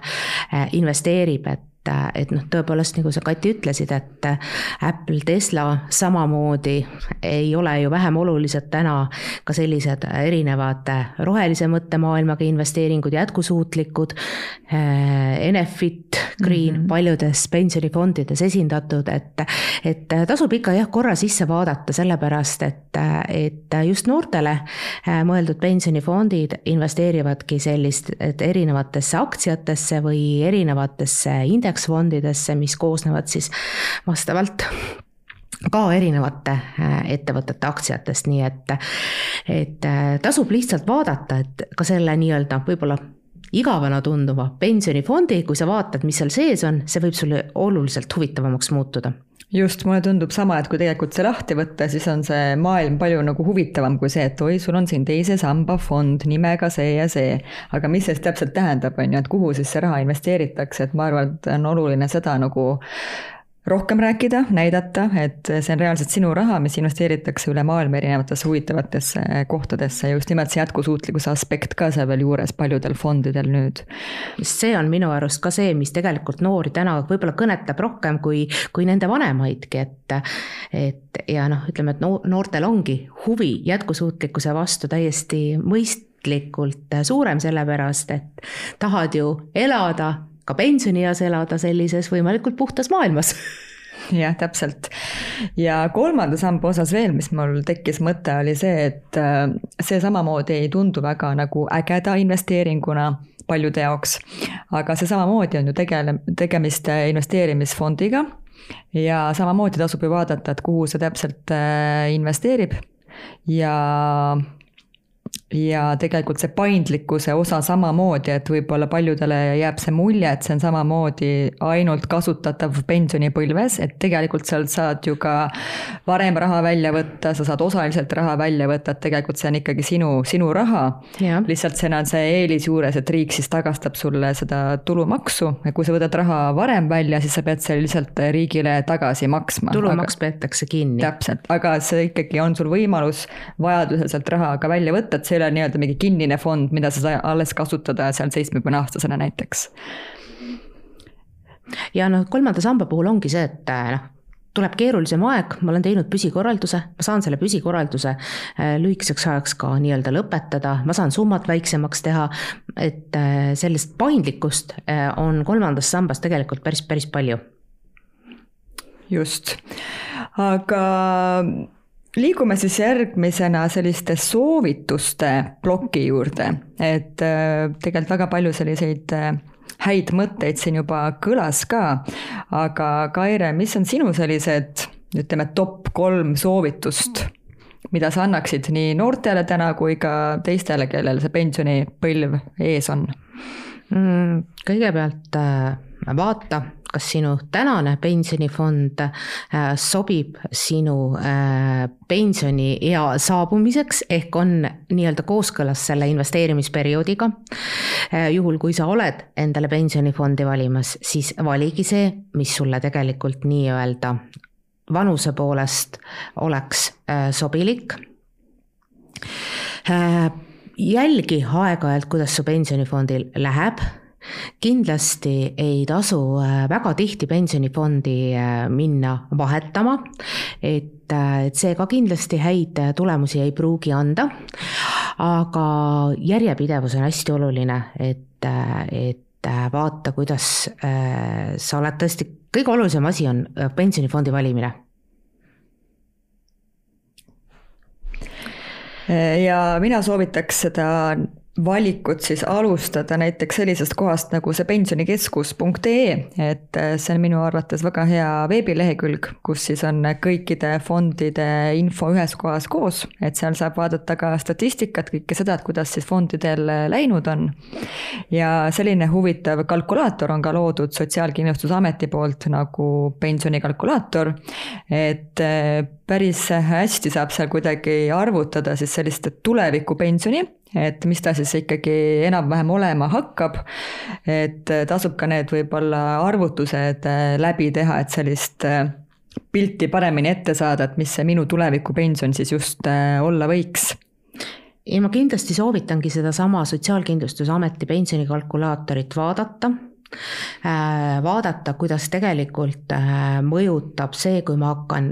investeerib, et et, et noh, tõepoolest nagu sa, Kati, ütlesid, et Apple, Tesla samamoodi ei ole ju vähem olulised täna ka sellised erinevad rohelise mõttemaailmaga investeeringud, jätkusuutlikud, Enefit, Green mm -hmm. paljudes pensionifondides esindatud, et, et tasub ikka jah, korra sisse vaadata, sellepärast et, et just noortele mõeldud pensionifondid investeerivadki sellist, et erinevatesse aktsiatesse või erinevatesse indeksfondidesse, mis koosnevad siis vastavalt ka erinevate ettevõtete aktsiatest, nii et, et tasub lihtsalt vaadata, et ka selle nii-öelda võib-olla igavana tunduva pensionifondi, kui sa vaatad, mis seal sees on, see võib sulle oluliselt huvitavamaks muutuda just, mulle tundub sama, et kui tegelikult see lahti võtta, siis on see maailm palju nagu huvitavam kui see, et oi, sul on siin teise samba fond nimega see ja see. aga mis see siis täpselt tähendab, on ju, et kuhu siis see raha investeeritakse, et ma arvan, et on oluline seda nagu rohkem rääkida, näidata, et see on reaalselt sinu raha, mis investeeritakse üle maailma erinevatesse huvitavatesse kohtadesse ja just nimelt see jätkusuutlikkuse aspekt ka seal veel juures paljudel fondidel nüüd. see on minu arust ka see, mis tegelikult noori täna võib-olla kõnetab rohkem kui, kui nende vanemaidki, et et ja noh, ütleme, et noortel ongi huvi jätkusuutlikkuse vastu täiesti mõistlikult suurem, sellepärast et tahad ju elada ka pensionieas elada sellises võimalikult puhtas maailmas jah, täpselt. ja kolmanda samba osas veel, mis mul tekkis mõte, oli see, et äh, see samamoodi ei tundu väga nagu ägeda investeeringuna paljude jaoks. aga see samamoodi on ju tegele-, tegemist investeerimisfondiga ja samamoodi tasub ju vaadata, et kuhu see täpselt äh, investeerib ja ja tegelikult see paindlikkuse osa samamoodi, et võib-olla paljudele jääb see mulje, et see on samamoodi ainult kasutatav pensionipõlves, et tegelikult sealt saad ju ka varem raha välja võtta, sa saad osaliselt raha välja võtta, et tegelikult see on ikkagi sinu, sinu raha. lihtsalt siin on see eelis juures, et riik siis tagastab sulle seda tulumaksu ja kui sa võtad raha varem välja, siis sa pead selle lihtsalt riigile tagasi maksma. tulumaks peetakse kinni. täpselt, aga see ikkagi on sul võimalus vajadusel sealt raha ka välja võtta, et see ei ole nii-öelda mingi kinnine fond, mida sa saad alles kasutada seal seitsmekümne aastasena näiteks. ja noh, kolmanda samba puhul ongi see, et noh, tuleb keerulisem aeg, ma olen teinud püsikorralduse, ma saan selle püsikorralduse äh, lühikeseks ajaks ka nii-öelda lõpetada, ma saan summat väiksemaks teha, et äh, sellist paindlikkust on kolmandas sambas tegelikult päris, päris palju. just, aga liigume siis järgmisena selliste soovituste ploki juurde, et äh, tegelikult väga palju selliseid äh, häid mõtteid siin juba kõlas ka, aga Kaire, mis on sinu sellised, ütleme, top kolm soovitust, mida sa annaksid nii noortele täna kui ka teistele, kellel see pensionipõlv ees on mm,? kõigepealt äh, vaata kas sinu tänane pensionifond äh, sobib sinu äh, pensioniea saabumiseks ehk on nii-öelda kooskõlas selle investeerimisperioodiga. Äh, juhul, kui sa oled endale pensionifondi valimas, siis valigi see, mis sulle tegelikult nii-öelda vanuse poolest oleks sobilik jälgi aeg-ajalt, kuidas su pensionifondil läheb kindlasti ei tasu väga tihti pensionifondi minna vahetama, et, et see ka kindlasti häid tulemusi ei pruugi anda. aga järjepidevus on hästi oluline, et, et vaata, kuidas sa oled tõesti, kõige olulisem asi on pensionifondi valimine ja mina soovitaks seda valikut siis alustada näiteks sellisest kohast nagu see pensionikeskus.ee, et äh, see on minu arvates väga hea veebilehekülg, kus siis on kõikide fondide info ühes kohas koos, et seal saab vaadata ka statistikat, kõike seda, et kuidas siis fondidel läinud on. ja selline huvitav kalkulaator on ka loodud Sotsiaalkindlustusameti poolt nagu pensionikalkulaator, et äh, päris hästi saab seal kuidagi arvutada siis sellist tulevikupensioni et mis ta siis ikkagi enam-vähem olema hakkab. et tasub ka need võib-olla arvutused äh, läbi teha, et sellist äh, pilti paremini ette saada, et mis see minu tulevikupension siis just äh, olla võiks ja ma kindlasti soovitangi sedasama Sotsiaalkindlustusameti pensionikalkulaatorit vaadata Äh, vaadata, kuidas tegelikult äh, mõjutab see, kui ma hakkan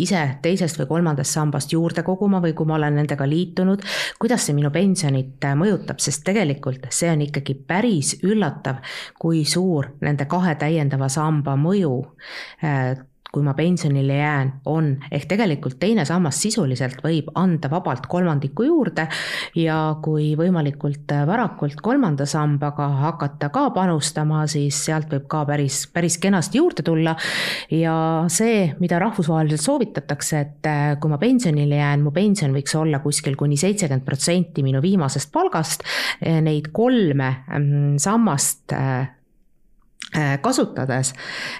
ise teisest või kolmandast sambast juurde koguma või kui ma olen nendega liitunud, kuidas see minu pensionit äh, mõjutab, sest tegelikult see on ikkagi päris üllatav, kui suur nende kahe täiendava samba mõju kui ma pensionile jään, on, ehk tegelikult teine sammas sisuliselt võib anda vabalt kolmandiku juurde ja kui võimalikult varakult kolmanda sambaga hakata ka panustama, siis sealt võib ka päris, päris kenasti juurde tulla. ja see, mida rahvusvaheliselt soovitatakse, et kui ma pensionile jään, mu pension võiks olla kuskil kuni seitsekümmend protsenti minu viimasest palgast, neid kolme mm, sammast Äh, kasutades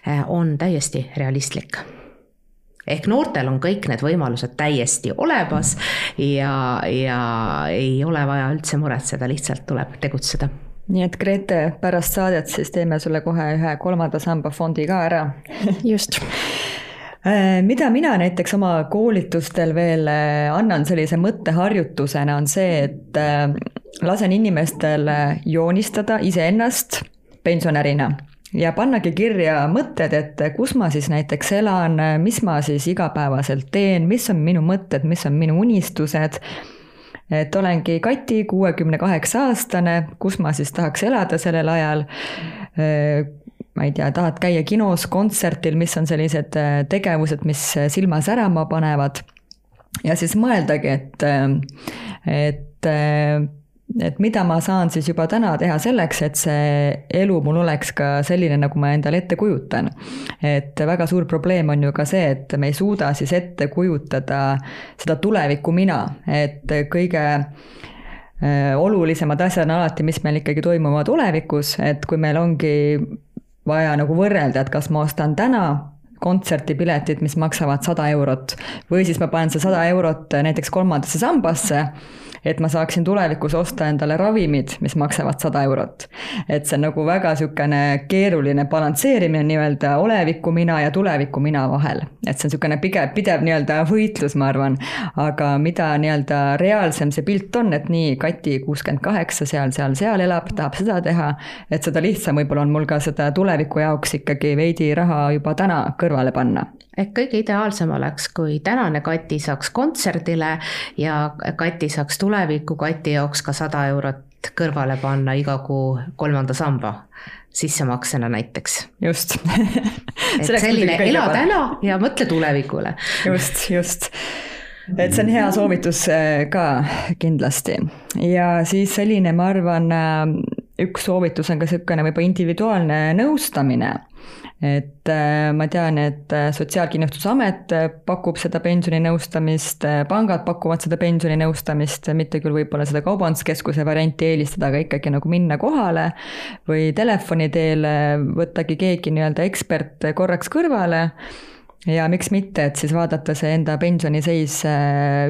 äh, on täiesti realistlik. Ehk noortel on kõik need võimalused täiesti olemas ja, ja ei ole vaja üldse muretseda, lihtsalt tuleb tegutseda. nii et Grete, pärast saadet siis teeme sulle kohe ühe kolmanda samba fondi ka ära. Just. Äh, mida mina näiteks oma koolitustel veel annan sellise mõtteharjutusena, on see, et lasen inimestel joonistada iseennast pensionärina ja pannagi kirja mõtted, et kus ma siis näiteks elan, mis ma siis igapäevaselt teen, mis on minu mõtted, mis on minu unistused. et olengi Kati, kuuekümne kaheksa aastane, kus ma siis tahaks elada sellel ajal. ma ei tea, tahad käia kinos, kontsertil, mis on sellised tegevused, mis silma särama panevad. ja siis mõeldagi, et, et et mida ma saan siis juba täna teha selleks, et see elu mul oleks ka selline, nagu ma endale ette kujutan. et väga suur probleem on ju ka see, et me ei suuda siis ette kujutada seda tulevikku mina, et kõige äh, olulisemad asjad on alati, mis meil ikkagi toimuvad tulevikus, et kui meil ongi vaja nagu võrrelda, et kas ma ostan täna kontserdipiletid, mis maksavad sada eurot või siis ma panen see sada eurot näiteks kolmandasse sambasse et ma saaksin tulevikus osta endale ravimid, mis maksavad sada eurot. et see on nagu väga niisugune keeruline balansseerimine nii-öelda oleviku mina ja tuleviku mina vahel. et see on niisugune pigev, pidev nii-öelda võitlus, ma arvan. aga mida nii-öelda reaalsem see pilt on, et nii, Kati kuuskümmend kaheksa seal, seal, seal elab, tahab seda teha, et seda lihtsam võib-olla on mul ka seda tuleviku jaoks ikkagi veidi raha juba täna kõrvale panna ehk kõige ideaalsem oleks, kui tänane Kati saaks kontserdile ja Kati saaks tuleviku Kati jaoks ka sada eurot kõrvale panna iga kuu kolmanda samba sissemaksena näiteks. just et selline ela täna ja mõtle tulevikule. just, just et see on hea soovitus äh, ka kindlasti ja siis selline, ma arvan, äh, üks soovitus on ka niisugune võib-olla individuaalne nõustamine. Et äh, ma tean, et äh, Sotsiaalkindlustusamet äh, pakub seda pensioninõustamist, pangad pakuvad seda pensioninõustamist, mitte küll võib-olla seda kaubanduskeskuse varianti eelistada, aga ikkagi nagu minna kohale või telefoni teel võttagi keegi nii-öelda ekspert korraks kõrvale ja miks mitte, et siis vaadata see enda pensioniseis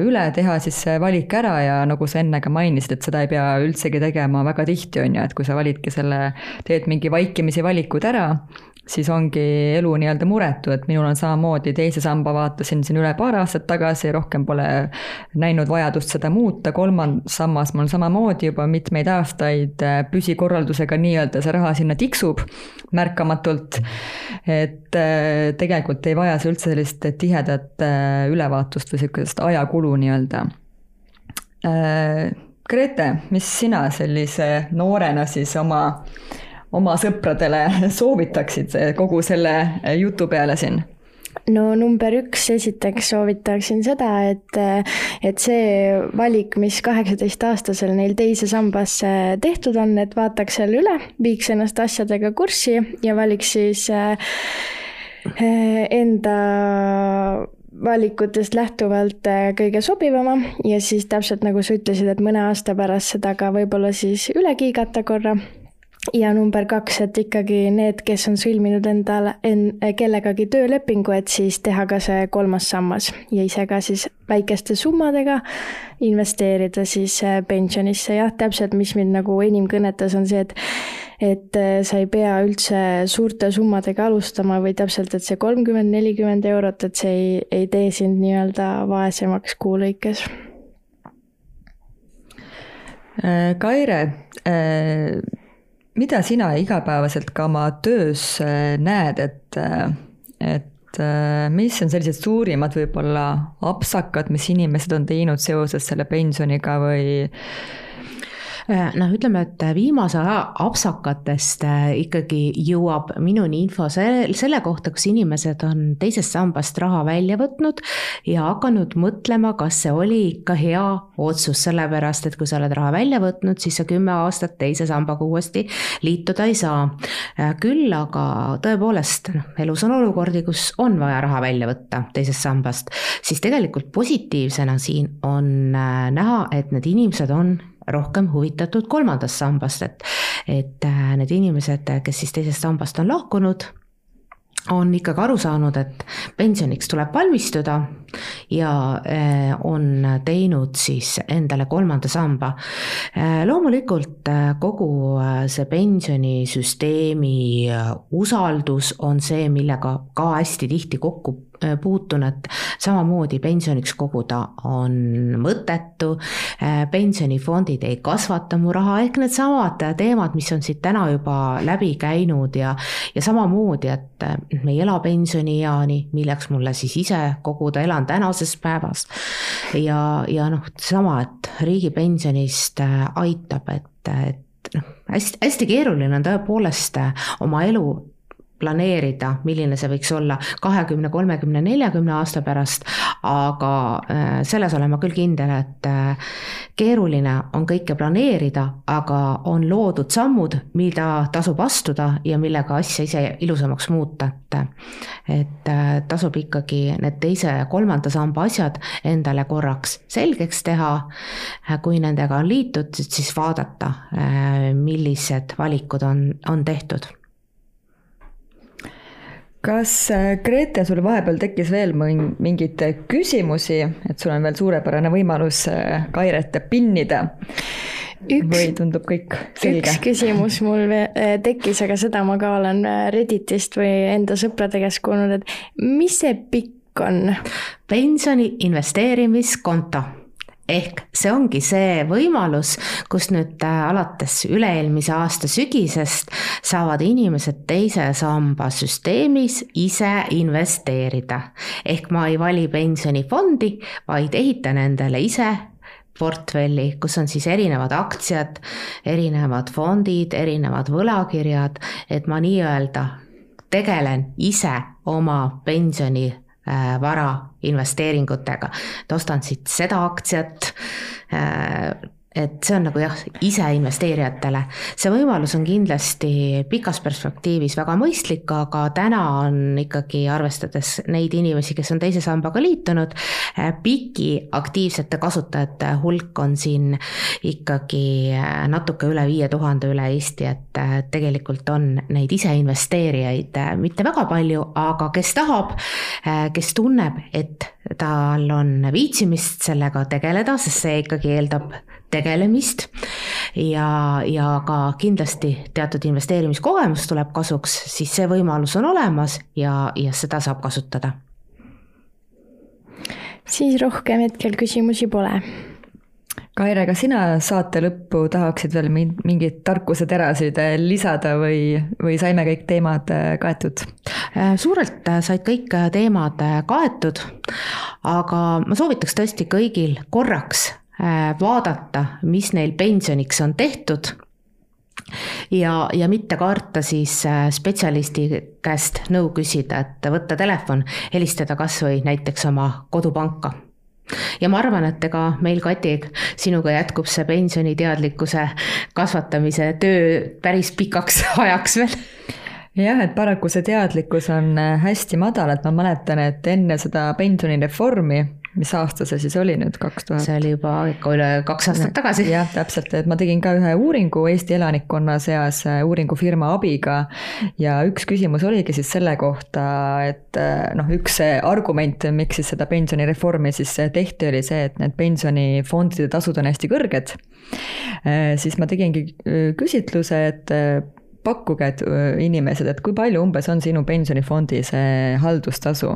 üle, teha siis see valik ära ja nagu sa enne ka mainisid, et seda ei pea üldsegi tegema väga tihti, on ju, et kui sa validki selle, teed mingi vaikimisi valikud ära siis ongi elu nii-öelda muretu, et minul on samamoodi, teise samba vaatasin siin üle paar aastat tagasi, rohkem pole näinud vajadust seda muuta, kolmas sammas mul samamoodi juba mitmeid aastaid äh, püsikorraldusega nii-öelda see raha sinna tiksub märkamatult. et äh, tegelikult ei vaja see üldse sellist tihedat äh, ülevaatust või sihukest ajakulu nii-öelda. Grete, mis sina sellise noorena siis oma oma sõpradele soovitaksid kogu selle jutu peale siin? no number üks, esiteks soovitaksin seda, et, et see valik, mis kaheksateistaastasel neil teise sambasse tehtud on, et vaataks selle üle, viiks ennast asjadega kurssi ja valiks siis eh, enda valikutest lähtuvalt eh, kõige sobivama ja siis täpselt nagu sa ütlesid, et mõne aasta pärast seda ka võib-olla siis üle kiigata korra ja number kaks, et ikkagi need, kes on sõlminud endale, en-, kellegagi töölepingu, et siis teha ka see kolmas sammas ja ise ka siis väikeste summadega investeerida siis äh, pensionisse, jah, täpselt, mis mind nagu enim kõnetas, on see, et et äh, sa ei pea üldse suurte summadega alustama või täpselt, et see kolmkümmend, nelikümmend eurot, et see ei, ei tee sind nii-öelda vaesemaks kuu lõikes. Äh, Kaire mida sina igapäevaselt ka oma töös äh, näed, et, äh, et äh, mis on sellised suurimad võib-olla apsakad, mis inimesed on teinud seoses selle pensioniga või noh, ütleme, et viimase aja apsakatest äh, ikkagi jõuab minuni info selle, selle kohta, kus inimesed on teisest sambast raha välja võtnud ja hakanud mõtlema, kas see oli ikka hea otsus, sellepärast et kui sa oled raha välja võtnud, siis sa kümme aastat teise sambaga uuesti liituda ei saa. Äh, küll aga tõepoolest, noh, elus on olukordi, kus on vaja raha välja võtta teisest sambast, siis tegelikult positiivsena siin on näha, et need inimesed on rohkem huvitatud kolmandast sambast, et, et äh, need inimesed, kes siis teisest sambast on lahkunud, on ikkagi aru saanud, et pensioniks tuleb valmistuda ja äh, on teinud siis endale kolmanda samba. Äh, loomulikult kogu see pensionisüsteemi usaldus on see, millega ka hästi tihti kokku Äh, puutun, et samamoodi pensioniks koguda on mõttetu, äh, pensionifondid ei kasvata mu raha, ehk needsamad teemad, mis on siit täna juba läbi käinud ja ja samamoodi, et äh, me ei ela pensionieani, milleks mulle siis ise koguda, elan tänasest päevast. ja, ja noh, sama, et riigipensionist aitab, et, et noh, hästi, hästi keeruline on tõepoolest oma elu planeerida, milline see võiks olla kahekümne, kolmekümne, neljakümne aasta pärast, aga äh, selles olen ma küll kindel, et äh, keeruline on kõike planeerida, aga on loodud sammud, mida tasub astuda ja millega asja ise ilusamaks muuta, et et äh, tasub ikkagi need teise ja kolmanda samba asjad endale korraks selgeks teha, kui nendega on liitutud, siis vaadata, millised valikud on, on tehtud kas äh, Grete, sul vahepeal tekkis veel mingeid küsimusi, et sul on veel suurepärane võimalus äh, Kairet pinnida? üks, või tundub kõik selge? üks küsimus mul äh, tekkis, aga seda ma ka olen Redditist või enda sõprade käest kuulnud, et mis see pikk on? pensioni investeerimiskonto ehk see ongi see võimalus, kus nüüd äh, alates üle-eelmise aasta sügisest saavad inimesed teise samba süsteemis ise investeerida. ehk ma ei vali pensionifondi, vaid ehitan endale ise portfelli, kus on siis erinevad aktsiad, erinevad fondid, erinevad võlakirjad, et ma nii-öelda tegelen ise oma pensioni vara investeeringutega, et ostan siit seda aktsiat äh, et see on nagu jah, ise investeerijatele. see võimalus on kindlasti pikas perspektiivis väga mõistlik, aga täna on ikkagi, arvestades neid inimesi, kes on teise sambaga liitunud, eh, piki aktiivsete kasutajate hulk on siin ikkagi eh, natuke üle viie tuhande üle Eesti, et eh, tegelikult on neid ise investeerijaid mitte väga palju, aga kes tahab, kes tunneb, et tal on viitsimist sellega tegeleda, sest see ikkagi eeldab tegelemist ja, ja ka kindlasti teatud investeerimiskogemus tuleb kasuks, siis see võimalus on olemas ja, ja seda saab kasutada. siis rohkem hetkel küsimusi pole Kaire, kas sina saate lõppu tahaksid veel mingeid tarkuseterasid äh, lisada või, või saime kõik teemad äh, kaetud? Äh, suurelt said kõik teemad kaetud, aga ma soovitaks tõesti kõigil korraks vaadata, mis neil pensioniks on tehtud. Ja, ja mitte karta siis spetsialisti käest nõu küsida, et võtta telefon, helistada kas või näiteks oma kodupanka. Ja ma arvan, et ega meil, Kati, sinuga jätkub see pensioniteadlikkuse kasvatamise töö päris pikaks ajaks veel. Jah, et paraku see teadlikkus on hästi madal, et ma mäletan, et enne seda pensionireformi mis aasta see siis oli nüüd, kaks tuhat? see oli juba üle kaks aastat tagasi. jah, täpselt, et ma tegin ka ühe uuringu Eesti elanikkonna seas äh, uuringufirma abiga ja üks küsimus oligi siis selle kohta, et äh, noh, üks argument, miks siis seda pensionireformi siis tehti, oli see, et need pensionifondide tasud on hästi kõrged. Äh, siis ma tegingi küsitluse, et pakkuge, et inimesed, et kui palju umbes on sinu pensionifondi see haldustasu?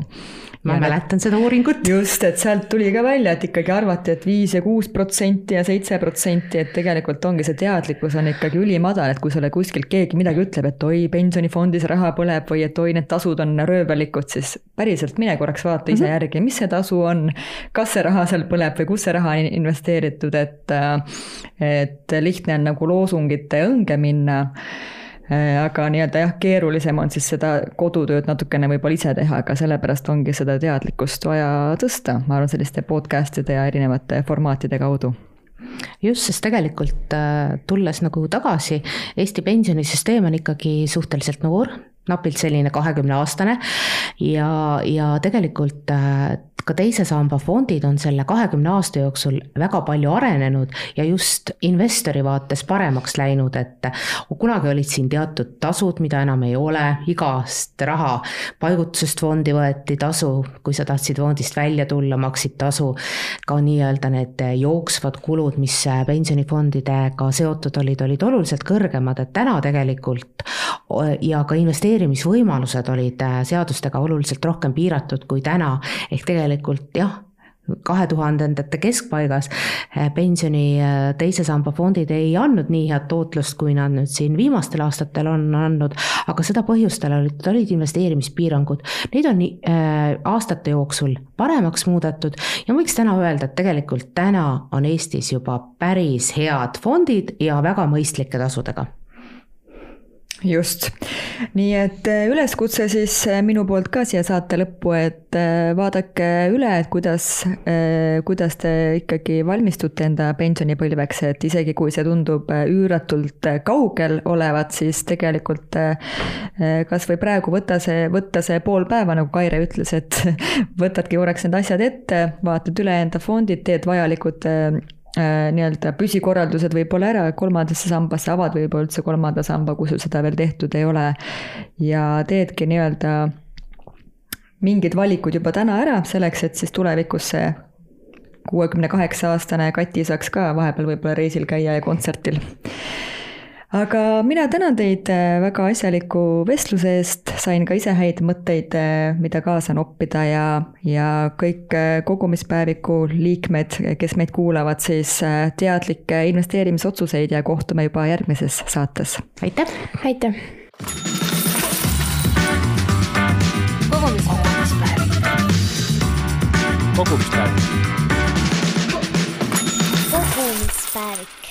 ma ja mäletan seda uuringut. just, et sealt tuli ka välja, et ikkagi arvati, et viis ja kuus protsenti ja seitse protsenti, et tegelikult ongi see teadlikkus on ikkagi ülimadal, et kui sulle kuskilt keegi midagi ütleb, et oi, pensionifondis raha põleb või et oi, need tasud on röövelikud, siis päriselt mine korraks vaata ise mm -hmm. järgi, mis see tasu on, kas see raha seal põleb või kus see raha on investeeritud, et et lihtne on nagu loosungite õnge minna Äh, aga nii-öelda jah, keerulisem on siis seda kodutööd natukene võib-olla ise teha, aga sellepärast ongi seda teadlikkust vaja tõsta, ma arvan, selliste podcast'ide ja erinevate formaatide kaudu. Just, sest tegelikult äh, tulles nagu tagasi, Eesti pensionisüsteem on ikkagi suhteliselt noor, napilt selline kahekümneaastane ja, ja tegelikult äh, ka teise samba fondid on selle kahekümne aasta jooksul väga palju arenenud ja just investori vaates paremaks läinud, et kunagi olid siin teatud tasud, mida enam ei ole, igast raha paigutusest fondi võeti tasu, kui sa tahtsid fondist välja tulla, maksid tasu. ka nii-öelda need jooksvad kulud, mis pensionifondidega seotud olid, olid oluliselt kõrgemad, et täna tegelikult ja ka investeerimisvõimalused olid seadustega oluliselt rohkem piiratud kui täna, ehk tegelikult jah, kahe tuhandendate keskpaigas eh, pensioni eh, teise samba fondid ei andnud nii head tootlust, kui nad nüüd siin viimastel aastatel on andnud, aga seda põhjustel olid, olid investeerimispiirangud. Neid on äh, aastate jooksul paremaks muudetud ja võiks täna öelda, et tegelikult täna on Eestis juba päris head fondid ja väga mõistlike tasudega just, nii et äh, üleskutse siis äh, minu poolt ka siia saate lõppu, et äh, vaadake üle, et kuidas, kuidas te ikkagi valmistute enda pensionipõlveks, et isegi kui see tundub üüratult kaugel olevat, siis tegelikult kas või praegu võta see, võtta see pool päeva, nagu Kaire ütles, et võtadki korraks need asjad ette, vaatad üle enda fondid, teed vajalikud nii-öelda püsikorraldused võib-olla ära, kolmandasse sambasse avad võib-olla üldse kolmanda samba, kui sul seda veel tehtud ei ole. ja teedki nii-öelda mingid valikud juba täna ära, selleks et siis tulevikus see kuuekümne kaheksa aastane Kati saaks ka vahepeal võib-olla reisil käia ja kontsertil aga mina tänan teid äh, väga asjaliku vestluse eest, sain ka ise häid mõtteid, äh, mida kaasa noppida ja, ja kõik äh, kogumispäeviku liikmed, kes meid kuulavad, siis teadlikke investeerimisotsuseid ja kohtume juba järgmises saates. aitäh! aitäh! kogumispäev. kogumispäev. kogumispäev.